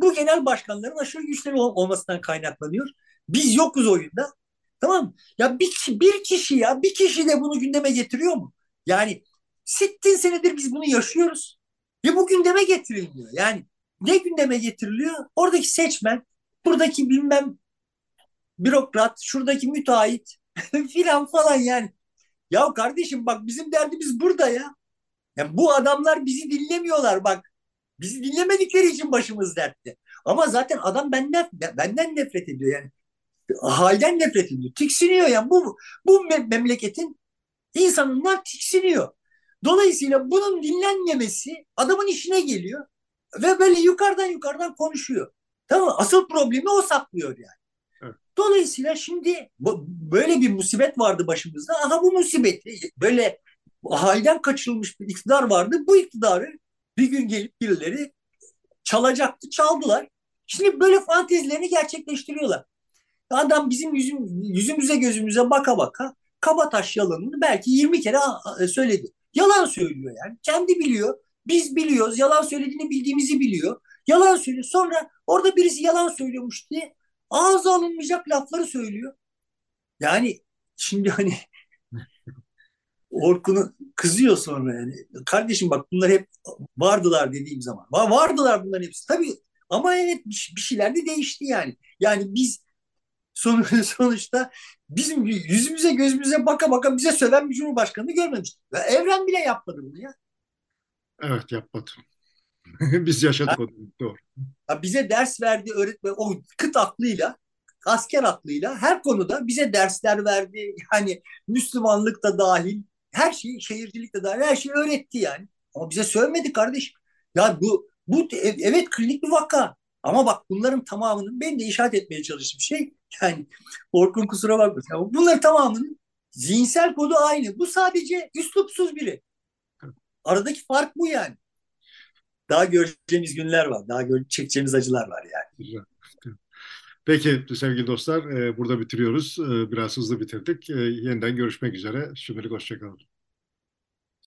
bu genel başkanların aşırı güçleri olmasından kaynaklanıyor. Biz yokuz oyunda. Tamam Ya bir, bir kişi ya bir kişi de bunu gündeme getiriyor mu? Yani sittin senedir biz bunu yaşıyoruz. Ve bu gündeme getirilmiyor. Yani ne gündeme getiriliyor? Oradaki seçmen, buradaki bilmem bürokrat, şuradaki müteahhit filan falan yani. Ya kardeşim bak bizim derdimiz burada ya. Yani bu adamlar bizi dinlemiyorlar bak. Bizi dinlemedikleri için başımız dertte. Ama zaten adam benden benden nefret ediyor yani. Halden nefret ediyor. Tiksiniyor yani. Bu bu memleketin insanından tiksiniyor. Dolayısıyla bunun dinlenmemesi adamın işine geliyor. Ve böyle yukarıdan yukarıdan konuşuyor. Tamam mı? Asıl problemi o saklıyor yani. Dolayısıyla şimdi böyle bir musibet vardı başımızda. Aha bu musibet böyle halden kaçırılmış bir iktidar vardı. Bu iktidarı bir gün gelip birileri çalacaktı, çaldılar. Şimdi böyle fantezilerini gerçekleştiriyorlar. Adam bizim yüzüm, yüzümüze gözümüze baka baka Kabataş yalanını belki 20 kere söyledi. Yalan söylüyor yani. Kendi biliyor. Biz biliyoruz. Yalan söylediğini bildiğimizi biliyor. Yalan söylüyor. Sonra orada birisi yalan söylüyormuş diye ağza alınmayacak lafları söylüyor. Yani şimdi hani Orkun'u kızıyor sonra yani. Kardeşim bak bunlar hep vardılar dediğim zaman. Vardılar bunların hepsi. Tabii ama evet bir şeyler de değişti yani. Yani biz sonuçta bizim yüzümüze gözümüze baka baka bize söven bir cumhurbaşkanını görmemiştik. Evren bile yapmadı bunu ya. Evet yapmadı. Biz yaşadık onu. Doğru. Ha, bize ders verdi öğretmen o kıt aklıyla asker aklıyla her konuda bize dersler verdi. Yani Müslümanlık da dahil her şeyi şehircilik de dahil her şeyi öğretti yani. Ama bize söylemedi kardeş. Ya bu bu evet klinik bir vaka. Ama bak bunların tamamının ben de işaret etmeye çalıştığım şey yani Orkun kusura bakmasın. Bunların tamamının zihinsel kodu aynı. Bu sadece üslupsuz biri. Aradaki fark bu yani. Daha göreceğimiz günler var. Daha çekeceğimiz acılar var yani. Peki sevgili dostlar burada bitiriyoruz. Biraz hızlı bitirdik. Yeniden görüşmek üzere. Şimdilik hoşçakalın.